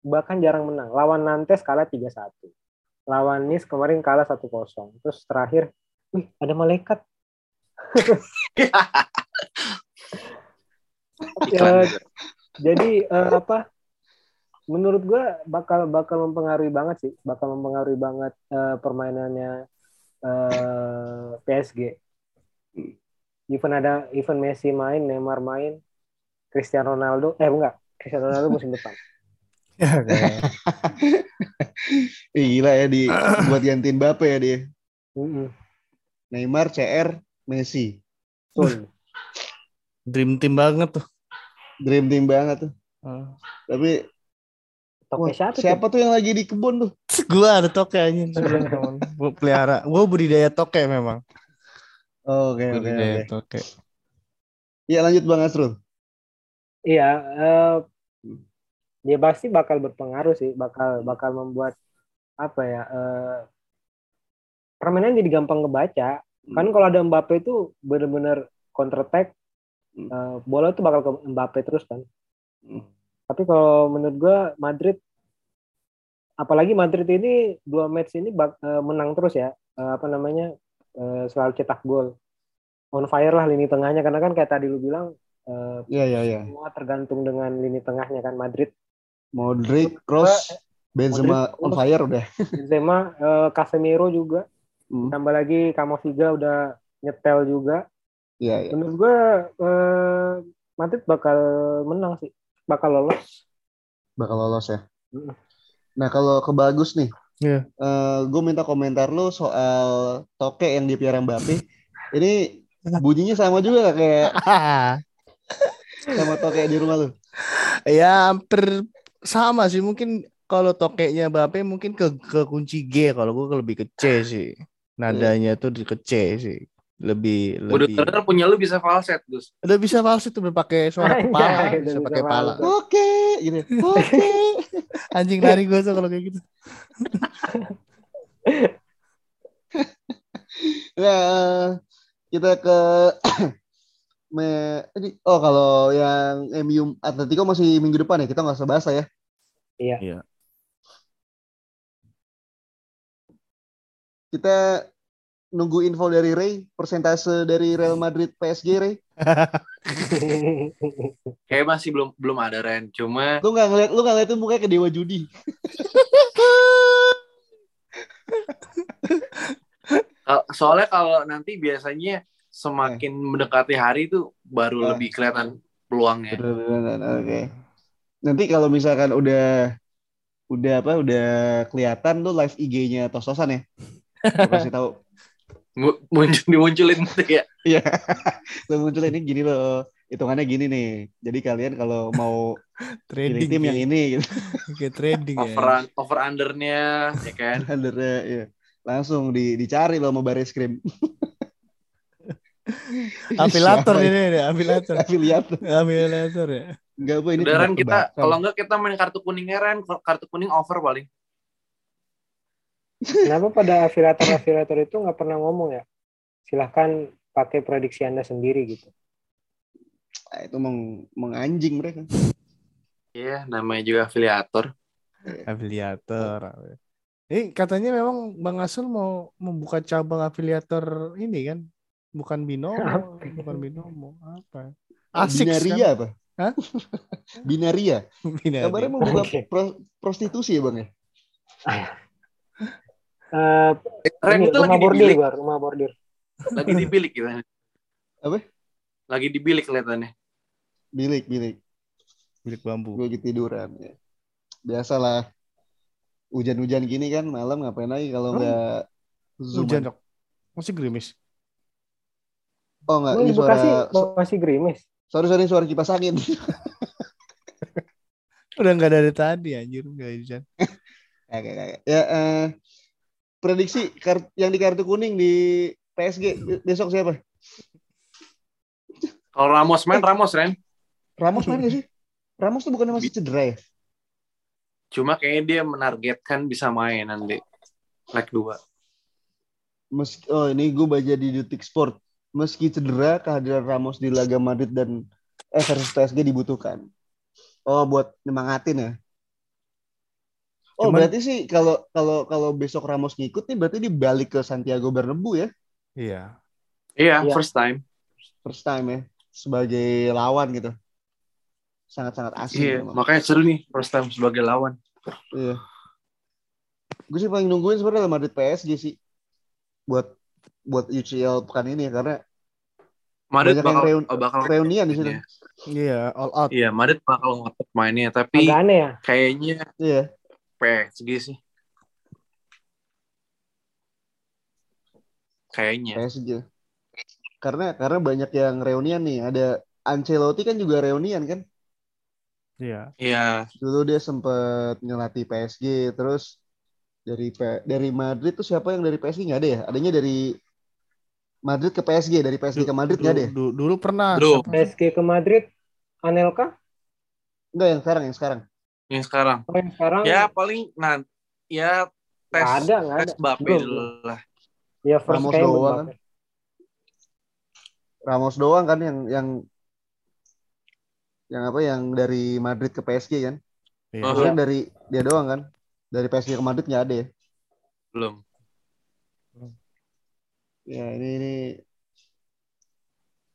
bahkan jarang menang. Lawan Nantes kalah 3-1 lawan Nice kemarin kalah 1-0 terus terakhir wih ada malaikat. Ya, jadi eh, apa menurut gua bakal bakal mempengaruhi banget sih. Bakal mempengaruhi banget eh, permainannya eh, PSG even ada even Messi main Neymar main Cristiano Ronaldo eh enggak Cristiano Ronaldo musim depan Ih, gila ya di buat gantiin Mbappe ya dia. Neymar, CR, Messi. Betul. Dream team banget tuh. Dream team banget tuh. Ah. Tapi Toke wah, siapa, siapa tuh yang lagi di kebun tuh? Gua ada toke aja. Gua pelihara. Gua budidaya toke memang. Oke, oke, Budidaya oke. toke. Iya lanjut Bang Asrul. Iya, eh, dia pasti bakal berpengaruh sih, bakal bakal membuat apa ya? Eh, permainan jadi gampang ngebaca. Kan kalau ada Mbappe itu bener-bener counter attack, eh, bola itu bakal ke Mbappe terus kan. Hmm. Tapi kalau menurut gua Madrid, apalagi Madrid ini dua match ini bak- eh, menang terus ya, Eh, apa namanya? eh, selalu cetak gol. On fire lah lini tengahnya karena kan kayak tadi lu bilang. eh, Iya, iya, iya. semua tergantung dengan lini tengahnya kan Madrid Modric, Kroos, Benzema Modric, on fire udah. Benzema eh, Casemiro juga Hmm. tambah lagi Kamavinga udah nyetel juga Iya, iya. menurut gue eh, Madrid bakal menang sih bakal lolos Bakal lolos ya. Mm. Nah, kalau ke Bagus nih. Iya. gue minta komentar lu soal toke yang dipiara Mbappe. Ini bunyinya sama juga kayak sama toke di rumah lu? ya hampir sama sih mungkin kalau tokeknya Bape mungkin ke ke kunci G kalau gue lebih ke C sih nadanya tuh di ke C sih lebih Udah lebih denger punya lu bisa falset, Gus. udah bisa falset tuh berpakai suara Anjay, kepala udah bisa pakai pala falset. Oke, gitu. Oke. anjing lari gue tuh kalau kayak gitu Ya, kita ke me, ini oh kalau yang MU Atletico masih minggu depan ya kita nggak usah bahas ya. Iya. Iya. Kita nunggu info dari Ray persentase dari Real Madrid PSG Ray. Kayak masih belum belum ada Ren. Cuma Lu nggak ngeliat lu nggak ngeliat tuh mukanya ke dewa judi. soalnya kalau nanti biasanya semakin mendekati hari itu baru Eh. lebih kelihatan peluangnya. Oke. Nanti kalau misalkan udah udah apa udah kelihatan tuh live IG-nya Tososan ya. Gua kasih tahu. Mu- Muncul dimunculin gitu ya. Iya. Lo muncul ini gini loh. Hitungannya gini nih. Jadi kalian kalau mau trading tim yang kayak- ini gitu. kayak trading ya Over over undernya ya kan. Undernya, iya. Langsung di, dicari loh mau baris krim. afilator ini nih afilator Afiliator. afilator ya Enggak bu ini tebak- kita kalau enggak kita main kartu kuningnya Ren. Kartu kuning over paling. Kenapa pada afiliator-afiliator itu nggak pernah ngomong ya? Silahkan pakai prediksi Anda sendiri gitu. Ah, itu meng, menganjing mereka. Iya, namanya juga afiliator. afiliator ini katanya memang Bang Asul mau membuka cabang afiliator ini kan bukan binomo bukan binomo apa asik Binaria apa? Hah? Binaria. Binaria. Kabarnya mau buka Oke. pro- prostitusi ya bang ya? Eh, Ren itu lagi rumah bordir, dibilik, Bar, rumah bordir. lagi dibilik kita. Apa? Lagi dibilik kelihatannya. Bilik, bilik. bilik bambu Gue lagi tiduran. Ya. Biasalah. Hujan-hujan gini kan malam ngapain lagi kalau nggak hujan dok masih gerimis Oh nggak, Emang ini Bekasi suara masih gerimis. sorry sorry suara kipas angin. udah nggak dari tadi anjir nggak hujan Kagak, kagak. Ya eh, prediksi yang di kartu kuning di PSG besok siapa? Kalau Ramos main Ramos Ren. Ramos main gak sih? Ramos tuh bukannya masih cedera ya? Cuma kayaknya dia menargetkan bisa main nanti. Leg 2. Meski, oh ini gue baca di Detik Sport. Meski cedera, kehadiran Ramos di laga Madrid dan eh versus PSG dibutuhkan. Oh buat nyemangatin ya? Oh Cuman- berarti sih kalau kalau kalau besok Ramos ngikut nih berarti dia balik ke Santiago Bernabeu ya? iya Iya, Iya. first time. First time ya sebagai lawan gitu. Sangat-sangat asing. Iya, memang. makanya seru nih first time sebagai lawan. Iya. Gue sih paling nungguin sebenarnya Madrid PSG sih. Buat buat UCL pekan ini ya karena Madrid bakal reun- bakal reunian di sini. mainnya. iya all out Iya, Madrid bakal ngotot mainnya, tapi Agak aneh ya. kayaknya Iya. PSG sih. Kayaknya. PSG. Karena karena banyak yang reunian nih. Ada Ancelotti kan juga reunian kan. iya Iya, Dulu dia sempat ngelatih PSG terus dari P- dari Madrid tuh siapa yang dari PSG nggak ada ya? Adanya dari Madrid ke PSG, dari PSG ke Madrid nggak ada ya? dulu, dulu pernah Dulu. PSG ke Madrid, Anelka? Enggak yang sekarang, yang sekarang. yang sekarang. Oh, yang sekarang Ya paling nanti ya tes ada, ada. tes dulu lah. Ya first Ramos doang kan? Ramos doang kan yang yang yang apa yang dari Madrid ke PSG kan? Iya. Maksudnya dari dia doang kan? Dari PSG ke Madrid nggak ada ya? Belum. Ya ini ini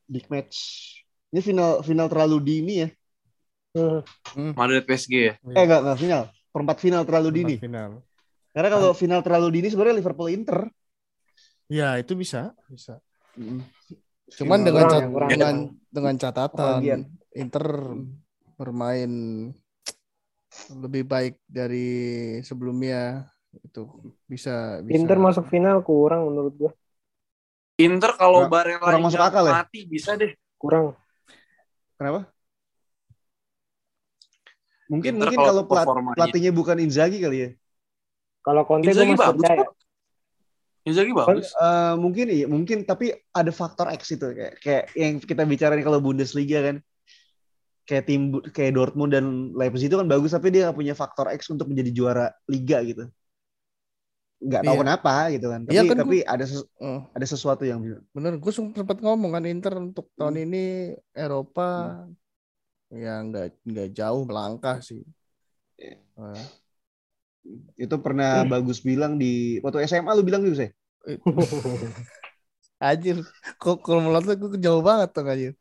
big match. Ini final final terlalu dini ya? Hmm. Madrid PSG ya. Eh enggak enggak final. Perempat final terlalu dini. Perempat final Karena kalau final terlalu dini sebenarnya Liverpool Inter. ya itu bisa bisa Mm. cuman Final- dengan Kurang cat- kurang. dengan dengan catatan. Inter bermain lebih baik dari sebelumnya itu bisa bisa Inter masuk final kurang menurut gua. Inter kalau Barella kurang masuk akal ya? mati bisa deh. Kurang. Kenapa? Mungkin Inter mungkin kalau pelat- pelatihnya bukan Inzaghi kali ya. Kalau Conte gue Inzaghi masih bagus percaya. Inzaghi bagus. Eh, mungkin iya, mungkin tapi ada faktor X itu kayak kayak yang kita bicarain kalau Bundesliga kan. Kayak tim kayak Dortmund dan Leipzig itu kan bagus tapi dia nggak punya faktor X untuk menjadi juara liga gitu. Nggak tahu Iya. kenapa gitu kan. Tapi Iya kan, tapi ada ses- Oh, ada sesuatu yang bener, gue sempat ngomong kan Inter untuk tahun Hmm. ini Eropa ya nggak nggak jauh melangkah sih. Iya. Eh, itu pernah Hmm. bagus bilang di waktu SMA lu bilang gitu sih. Anjir, kok kalau melihat gue jauh banget tuh anjir.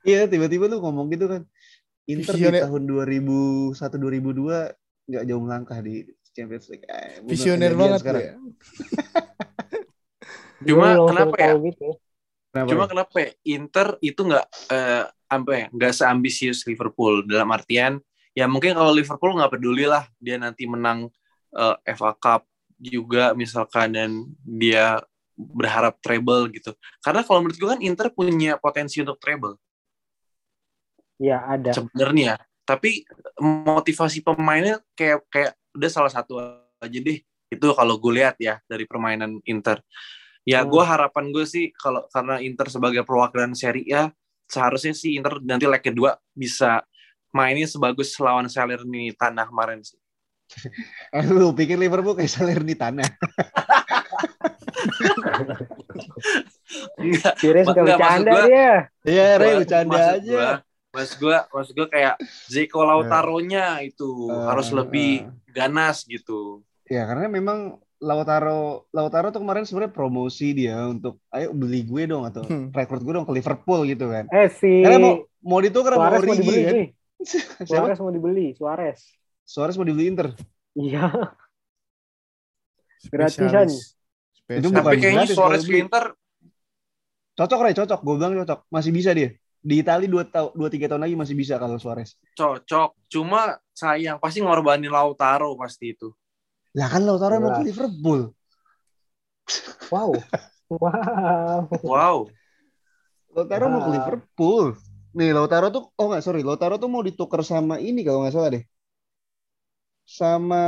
Iya tiba-tiba lu ngomong gitu kan. Inter di tahun 2001 2002 nggak jauh melangkah di Champions League. Eh, Visioner banget sekarang. ya. Cuma langsung kenapa ya? gitu. Kenapa Cuma ya? kenapa ya? Inter itu nggak eh, apa ya? Nggak seambisius Liverpool dalam artian ya mungkin kalau Liverpool nggak peduli lah dia nanti menang eh, FA Cup juga misalkan dan dia berharap treble gitu. Karena kalau menurut gue kan Inter punya potensi untuk treble Ya ada. sebenarnya. Tapi motivasi pemainnya kayak kayak udah salah satu aja deh. Itu kalau gue lihat ya dari permainan Inter. Ya Hmm. gue harapan gue sih kalau karena Inter sebagai perwakilan Serie A seharusnya sih Inter nanti leg kedua bisa mainnya sebagus lawan Salernitana kemarin sih. Eh, lu pikir Liverpool kayak Salernitana. Enggak. Sire suka Nggak, maksud bercanda gua- dia. Iya, Rey Gua- bercanda maksud gua- Maksud gue, maksud gue kayak Zeko Lautaro-nya itu Eh, harus lebih eh. ganas gitu. Ya karena memang Lautaro Lautaro tuh kemarin sebenarnya promosi dia untuk ayo beli gue dong atau Hmm. rekrut gue dong ke Liverpool gitu kan. Eh si Karena mau mau ditukar sama Suarez mau dibeli kan. Siapa? Suarez mau dibeli. Suarez. Suarez mau dibeli Inter. Iya. Spesialis. Itu bukan Tapi kayaknya gratis Suarez ke. Inter Cocok Rey, cocok. Gue bilang cocok. Masih bisa dia. Di Itali 2 tahun 2 3 tahun lagi masih bisa kalau Suarez. cocok. Cuma sayang pasti ngorbanin Lautaro pasti itu. Lah kan Lautaro mau ke. Liverpool. Wow. Wow. Wow. Lautaro mau ke Ya. Liverpool. Nih Lautaro tuh oh nggak sorry Lautaro tuh mau ditukar sama ini kalau nggak salah deh. Sama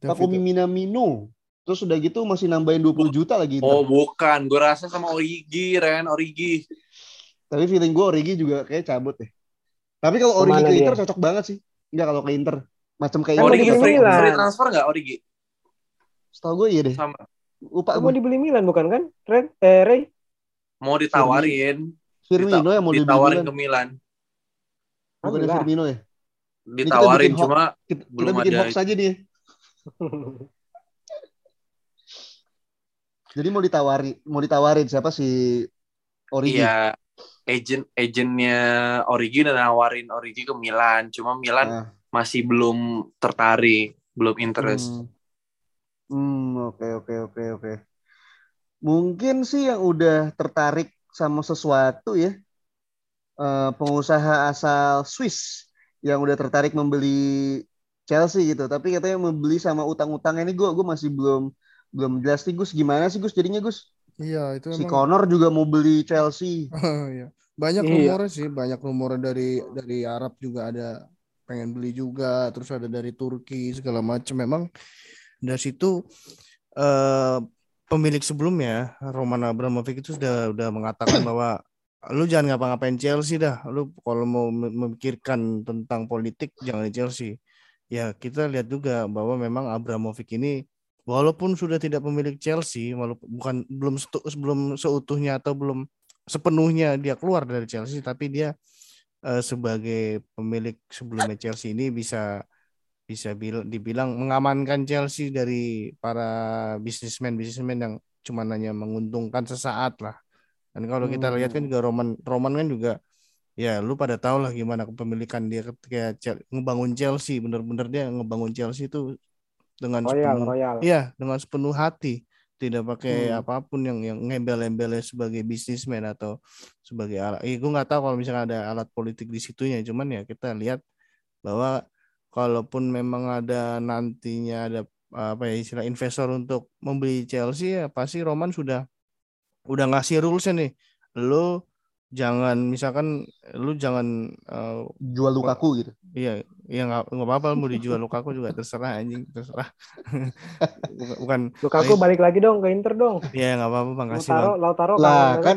Takumi Minamino. Terus udah gitu masih nambahin 20 juta lagi. Oh bukan, gue rasa sama Origi, Ren, Origi. Tapi feeling gue Origi juga kayak cabut deh. Tapi kalau Origi Ke mana ke dia? Inter cocok banget sih. Enggak kalau ke Inter. Macam kayak Kan mau Origi free, Milan. free transfer nggak Origi? Setahu gue iya deh. Sama. Lupa Mau gue. dibeli Milan bukan kan? Ren, eh, Ray? Mau ditawarin, Firmino yang mau dibeli ditawarin Milan. ke Milan. Bukannya Alhamdulillah. Firmino ya. Ditawarin bikin cuma Kita, kita Belum bikin ada hoax aja nih. Jadi mau ditawari, mau ditawarin siapa si Origi? iya agent agentnya Origi udah nawarin Origi ke Milan. Cuma Milan Nah, masih belum tertarik, belum interest. Hmm. Hmm, oke oke oke oke. Mungkin sih yang udah tertarik sama sesuatu ya. eh, pengusaha asal Swiss yang udah tertarik membeli Chelsea gitu. Tapi katanya membeli sama utang-utangnya ini gue gue masih belum belum jelas nih Gus gimana sih Gus jadinya Gus? Iya, itu Si emang Connor juga mau beli Chelsea. Iya. Banyak Iya. rumornya sih, banyak rumornya dari dari Arab juga ada pengen beli juga, terus ada dari Turki segala macam. Memang dari situ eh, pemilik sebelumnya Roman Abramovich itu sudah udah mengatakan bahwa lu jangan ngapa-ngapain Chelsea dah. Lu kalau mau mem- memikirkan tentang politik jangan di Chelsea. Ya kita lihat juga bahwa memang Abramovich ini walaupun sudah tidak pemilik Chelsea, walaupun bukan belum setu- belum seutuhnya atau belum sepenuhnya dia keluar dari Chelsea, tapi dia eh, sebagai pemilik sebelumnya Chelsea ini bisa bisa bil- dibilang mengamankan Chelsea dari para bisnismen bisnismen yang cuma hanya menguntungkan sesaat lah. Dan kalau kita lihat kan juga Roman Roman kan juga ya lu pada tahu lah gimana kepemilikan dia ketika ngebangun Chelsea bener-bener dia ngebangun Chelsea itu dengan Royal, sepenuh Royal. Iya, dengan sepenuh hati, tidak pakai Hmm. apa pun yang yang ngembel-embelnya sebagai bisnismen atau sebagai alat. Eh, gue nggak tahu kalau misalnya ada alat politik di situnya, cuman ya kita lihat bahwa kalaupun memang ada nantinya ada apa ya istilah investor untuk membeli Chelsea ya pasti Roman sudah udah ngasih rulesnya nih. Lo jangan misalkan lu jangan eh, Jual Lukaku gitu. iya iya nggak nggak apa-apa mau dijual Lukaku juga terserah anjing terserah bukan, Lukaku balik lagi dong ke Inter dong. ya nggak apa-apa makasih Lautaro, bang Lautaro Lah kan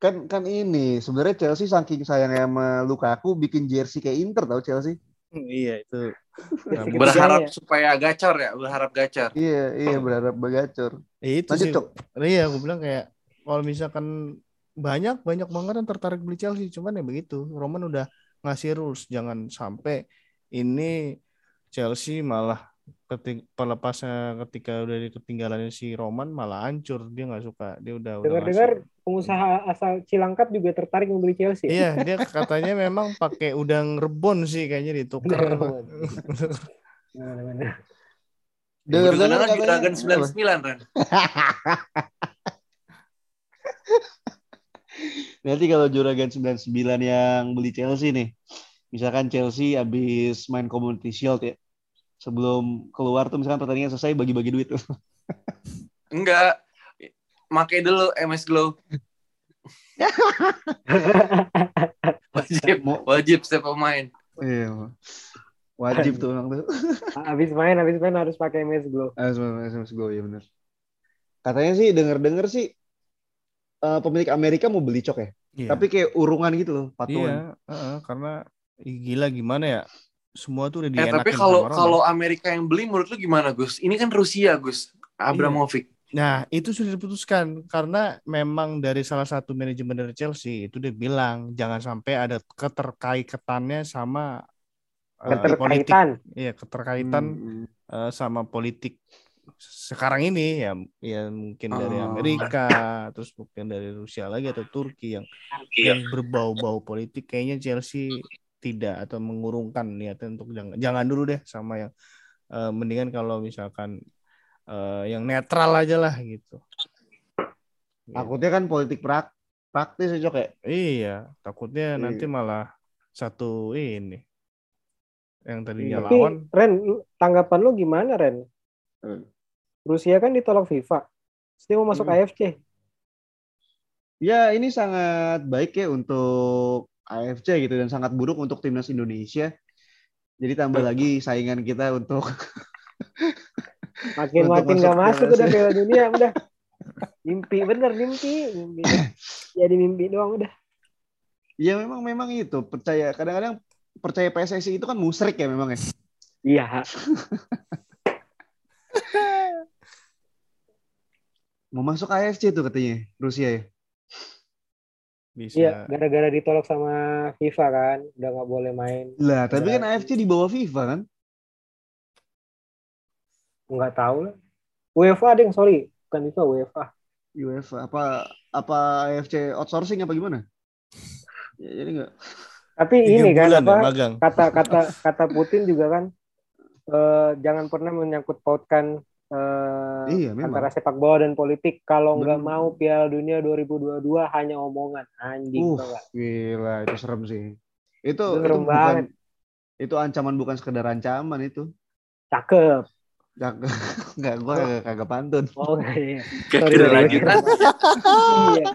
kan kan ini sebenarnya Chelsea saking sayangnya sama Lukaku bikin jersey kayak Inter tau Chelsea. iya itu Berharap ketiganya. supaya gacor ya, berharap gacor. Iya iya berharap bagacor. Ya itu Lanjut sih. cok. Iya, aku bilang kayak kalau misalkan banyak banyak banget yang tertarik beli Chelsea, cuman ya begitu. Roman udah ngasih rules jangan sampai ini Chelsea malah ketika pelepasnya ketika udah ketinggalan si Roman malah hancur dia nggak suka dia udah udah Dengar-dengar ngasih. pengusaha asal Cilangkap juga tertarik membeli Chelsea. iya dia katanya memang pakai udang rebon sih kayaknya ditukar. Dengar-dengar katanya- Juragan 99 Ren. Nanti kalau Juragan 99 yang beli Chelsea nih. Misalkan Chelsea habis main Community Shield ya. Sebelum keluar tuh misalkan pertandingan selesai bagi-bagi duit tuh. Enggak. Makai dulu MS Glow. wajib, wajib setiap pemain. Iya. Wajib tuh orang tuh. habis main, habis main harus pakai MS Glow. SMS, SMS Go ya bener. Katanya sih denger-denger sih eh, pemilik Amerika mau beli cok ya. Iya. Tapi kayak urungan gitu loh, iya patungan. heeh, karena ih, gila gimana ya semua tuh udah Eh, dienakin tapi kalau kalau Amerika yang beli menurut lu gimana Gus? Ini kan Rusia Gus. Abramovich. Nah, itu sudah diputuskan karena memang dari salah satu manajemen dari Chelsea itu dia bilang jangan sampai ada keterkaitannya sama eh, politik. Keterkaitan. Iya, keterkaitan Hmm. eh, sama politik sekarang ini ya ya mungkin dari Oh. Amerika, terus mungkin dari Rusia lagi atau Turki yang Iya. yang berbau-bau politik kayaknya Chelsea tidak atau mengurungkan niatnya untuk jangan jangan dulu deh sama yang eh, mendingan kalau misalkan eh, yang netral aja lah gitu. Takutnya kan politik prak praktis cok ya. Iya, takutnya Iya. nanti malah satu ini yang tadinya Tapi lawan. Ren, tanggapan lu gimana Ren? Rusia kan ditolak FIFA. Terus dia mau masuk Hmm. AFC. Ya ini sangat baik ya untuk AFC gitu dan sangat buruk untuk timnas Indonesia. Jadi tambah lagi saingan kita untuk Makin-makin Untuk gak masuk masuk Piala udah. Piala Dunia udah. Mimpi bener mimpi. mimpi. Jadi mimpi doang udah. ya memang memang itu percaya kadang-kadang percaya PSSI itu kan musrik ya memang ya. Iya. Mau masuk AFC tuh katanya Rusia ya. Bisa. Iya, gara-gara ditolak sama FIFA kan, udah nggak boleh main. Lah, tapi kan Iya. AFC di bawah FIFA kan? Nggak tahu lah. UEFA deh, sorry, bukan FIFA, UEFA. UEFA apa apa AFC outsourcing apa gimana? Ya, jadi enggak. Tapi Tiga ini kan bulan apa? ya, magang. Kata-kata kata Putin juga kan, eh, jangan pernah menyangkut pautkan eh, Iya, memang. antara sepak bola dan politik. Kalau nggak mau Piala Dunia 2022 hanya omongan, anjing Uh, gila itu serem sih. Itu Itu itu serem bukan banget. itu ancaman bukan sekedar ancaman itu. Cakep. Enggak enggak gua kagak, kagak pantun. Oh iya. Sorry, iya.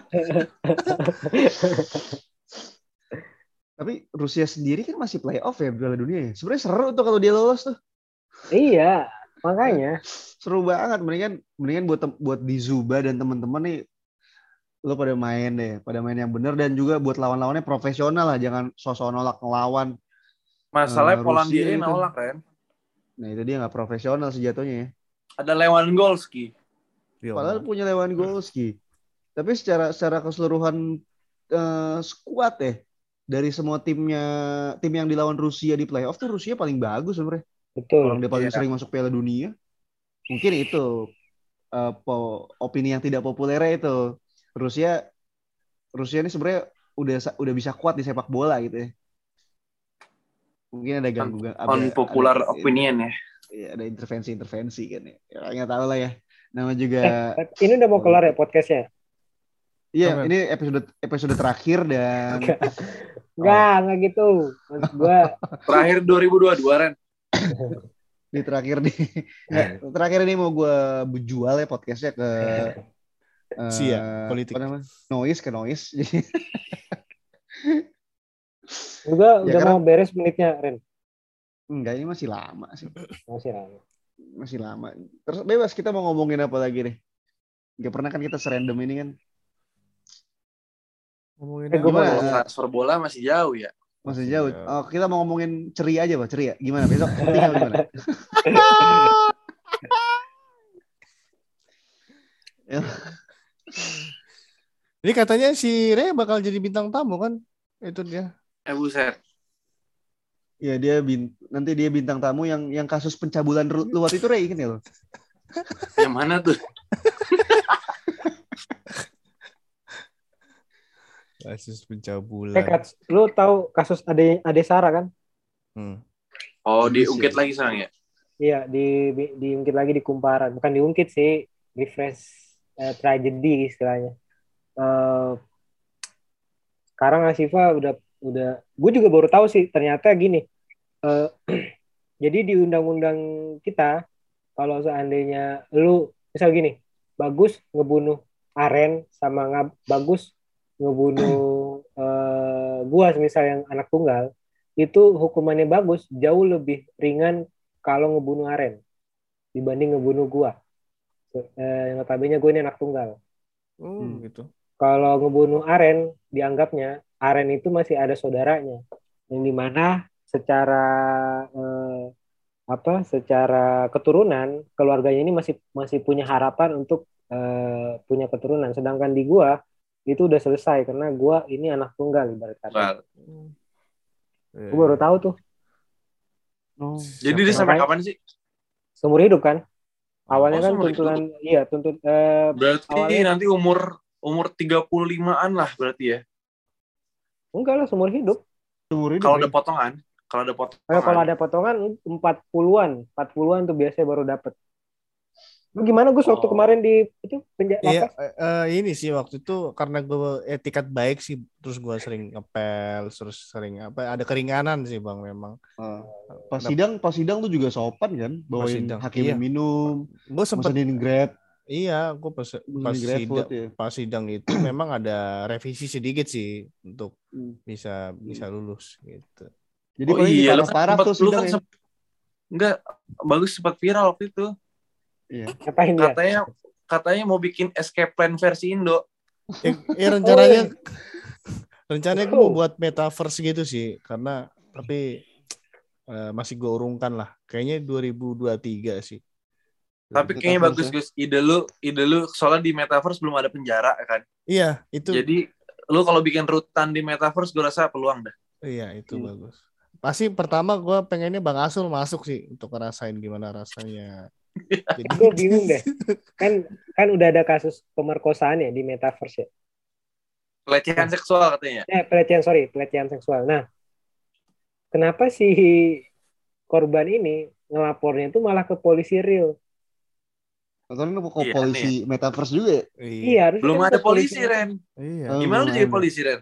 Tapi Rusia sendiri kan masih playoff ya Piala Dunia ya. Sebenarnya seru tuh kalau dia lolos tuh. Iya, makanya. Seru banget. Mendingan mendingan buat buat di Zuba dan teman-teman nih lo pada main deh, pada main yang bener dan juga buat lawan-lawannya profesional lah, jangan sosok nolak ngelawan. Masalahnya Eh, Polandia ini nolak Ren. Nah itu dia nggak profesional sejatuhnya ya. Ada Lewandowski. Iya, Padahal punya Lewandowski. Tapi secara secara keseluruhan eh, skuad ya dari semua timnya tim yang dilawan Rusia di playoff tuh Rusia paling bagus sebenarnya. Orang Betul. dia paling Iya. sering masuk Piala Dunia. Mungkin itu eh, po- opini yang tidak populer itu. Rusia Rusia ini sebenarnya udah udah bisa kuat di sepak bola gitu ya. Mungkin ada ganggu Unpopular opinion ya. Iya, ada intervensi-intervensi kan ya. Ya nggak tahu lah ya. Nama juga Eh, ini udah mau kelar ya podcastnya? Iya, ini episode episode terakhir dan Enggak, enggak gitu. Maksud gua Terakhir 2022 Ren. di terakhir nih nggak, terakhir ini mau gue jual ya podcastnya ke eh, Sia, politik. apa namanya noise ke noise Juga Ya, udah karena- mau beres menitnya, Ren. Enggak, ini masih lama sih. Masih lama. Masih lama. Terus bebas kita mau ngomongin apa lagi nih? Gak pernah kan kita serandom ini kan. Ngomongin Eh, Kalau transfer bola masih jauh ya. Masih Masih jauh. jauh. Oh, kita mau ngomongin ceria aja, Pak. Ceria. Gimana besok? Penting apa gimana? Ini katanya si Ray bakal jadi bintang tamu kan? Itu dia. Eh buset. Ya dia bin, nanti dia bintang tamu yang yang kasus pencabulan luar itu Ray kan ya lo? Yang mana tuh? Kasus Eh, pencabulan. Kat, lu tahu kasus Ade Ade Sarah kan? Hmm. Oh, Habis diungkit lagi sekarang ya? Iya, di di- diungkit lagi di kumparan. Bukan diungkit sih, refresh eh, tragedy istilahnya. Eh, sekarang Asifa udah udah gue juga baru tahu sih ternyata gini. Eh, jadi di undang-undang kita kalau seandainya lu misal gini, bagus ngebunuh Aren sama nggak bagus ngebunuh eh, gua misal yang anak tunggal itu hukumannya bagus jauh lebih ringan kalau ngebunuh Aren dibanding ngebunuh gua. Eh, yang notabene gue ini anak tunggal. Oh, Hmm. gitu. Kalau ngebunuh Aren, dianggapnya Aren itu masih ada saudaranya, yang di mana secara eh, apa? Secara keturunan keluarganya ini masih masih punya harapan untuk eh, punya keturunan. Sedangkan di gua itu udah selesai karena gua ini anak tunggal ibarat kata. Well, Eh, Gue baru tahu tuh Oh. jadi dia sampai kapan sih? seumur hidup kan. Awalnya Oh, kan hidup. tuntutan, iya tuntut eh, Berarti Awalnya- nanti umur umur 35-an lah berarti ya. enggak lah seumur hidup. Seumur hidup, Kalau ada potongan, kalau ada potongan. Eh, kalau ada potongan 40-an, 40-an tuh biasanya baru dapat. Lu gimana Gus waktu Oh. kemarin di itu penjara Iya, eh, eh, ini sih waktu itu karena gue etikat baik sih, terus gue sering ngepel, terus sering apa? Ada keringanan sih bang memang. Ah. Pas sidang, pas sidang tuh juga sopan kan, bawain sidang, hakim iya. minum, Gue sempet, grab, iya, gue pas, pas sidang, food ya. pas sidang itu memang ada revisi sedikit sih untuk Hmm. bisa bisa lulus gitu. Jadi Oh iya, lu parah kan tuh lu kan sempet, enggak bagus sempat viral waktu itu. Iya. ngapain? Katanya katanya mau bikin escape plan versi Indo. Ya, ya rencananya Oh. rencananya gue mau buat metaverse gitu sih karena tapi eh, masih gue urungkan lah. Kayaknya 2023 sih. Tapi kayaknya bagus ya. Gus. Ide lu, ide lu soalnya di metaverse belum ada penjara kan. Iya, itu Jadi lu kalau bikin rutan di metaverse gue rasa peluang dah. iya itu Hmm. bagus. Pasti pertama gue pengennya Bang Asul masuk sih untuk ngerasain gimana rasanya. Jadi Gue bingung deh. Kan kan udah ada kasus pemerkosaan ya di metaverse ya. Pelecehan seksual katanya. Eh, pelecehan sorry, pelecehan seksual. Nah, kenapa si korban ini ngelapornya itu malah ke polisi real? Atau lu mau ke Iya, polisi metaverse juga ya? Iya, harusnya Belum kan ada ke polisi Ren. Iya. Oh, Gimana lu jadi polisi Ren?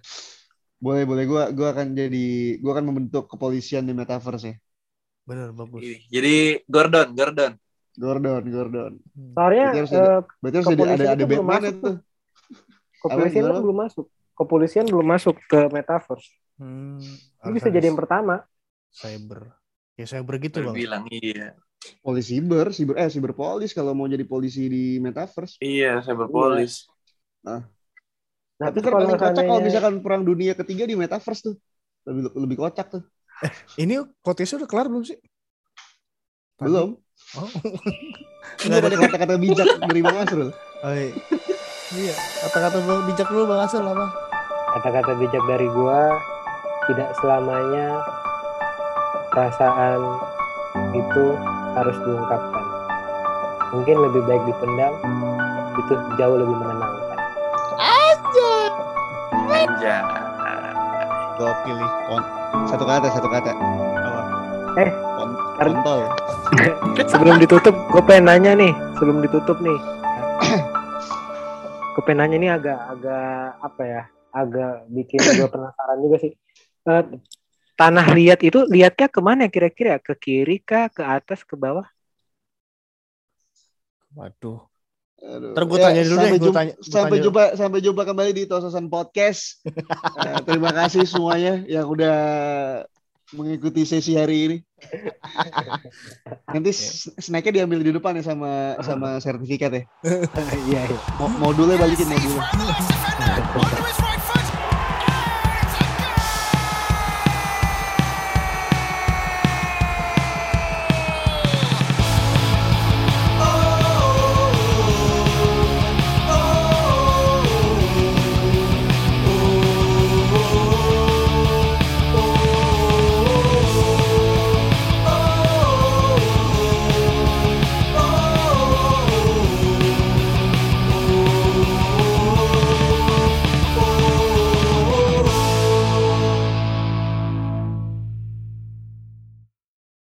Boleh, boleh. Gua, gua akan jadi, gua akan membentuk kepolisian di metaverse ya. Bener bagus. Jadi Gordon, Gordon. Gordon, Gordon. Soalnya Berarti harus ada- eh, Berarti harus ada, Kepolisian ada, ada itu belum Batman masuk itu. kepolisian Apa, kan gimana? belum masuk. Kepolisian belum masuk ke metaverse. Hmm, Ini bisa jadi yang pertama. cyber. Ya cyber gitu bang. bilang iya. Polisi siber, siber eh siber polis kalau mau jadi polisi di metaverse. Iya, saya berpolis. Nah, Tapi terus kan paling kocak kalau misalkan perang dunia ketiga di metaverse tuh. Lebih lebih kocak tuh. Ini podcastnya udah kelar belum sih? Tadi? Belum. Oh. Ini ada kata-kata bijak dari Bang Asrul. Oh, iya. iya. Kata-kata bijak dulu Bang Asul apa? kata-kata bijak dari gua tidak selamanya perasaan itu harus diungkapkan. Mungkin lebih baik dipendam, itu jauh lebih menenangkan. Anjay. Gokil nih. Kon- Satu kata, satu kata. Apa? Eh, Kon- Kar- kontol. Sebelum ditutup, gue pengen nanya nih. Sebelum ditutup nih, gue pengen nanya nih agak agak apa ya? Agak bikin gue penasaran juga sih. Eh, tanah liat itu liatnya ke mana kira-kira? Ke kiri kah? Ke atas? Ke bawah? Waduh. Aduh. Ntar gua tanya dulu deh, sampai gua jumpa, tanya- sampai tanya. jumpa sampai jumpa kembali di Tososan Podcast. Eh, terima kasih semuanya yang udah mengikuti sesi hari ini. Nanti s- snacknya diambil di depan ya sama sama sertifikat ya. Iya, iya. Mo- Modulnya balikin modulnya.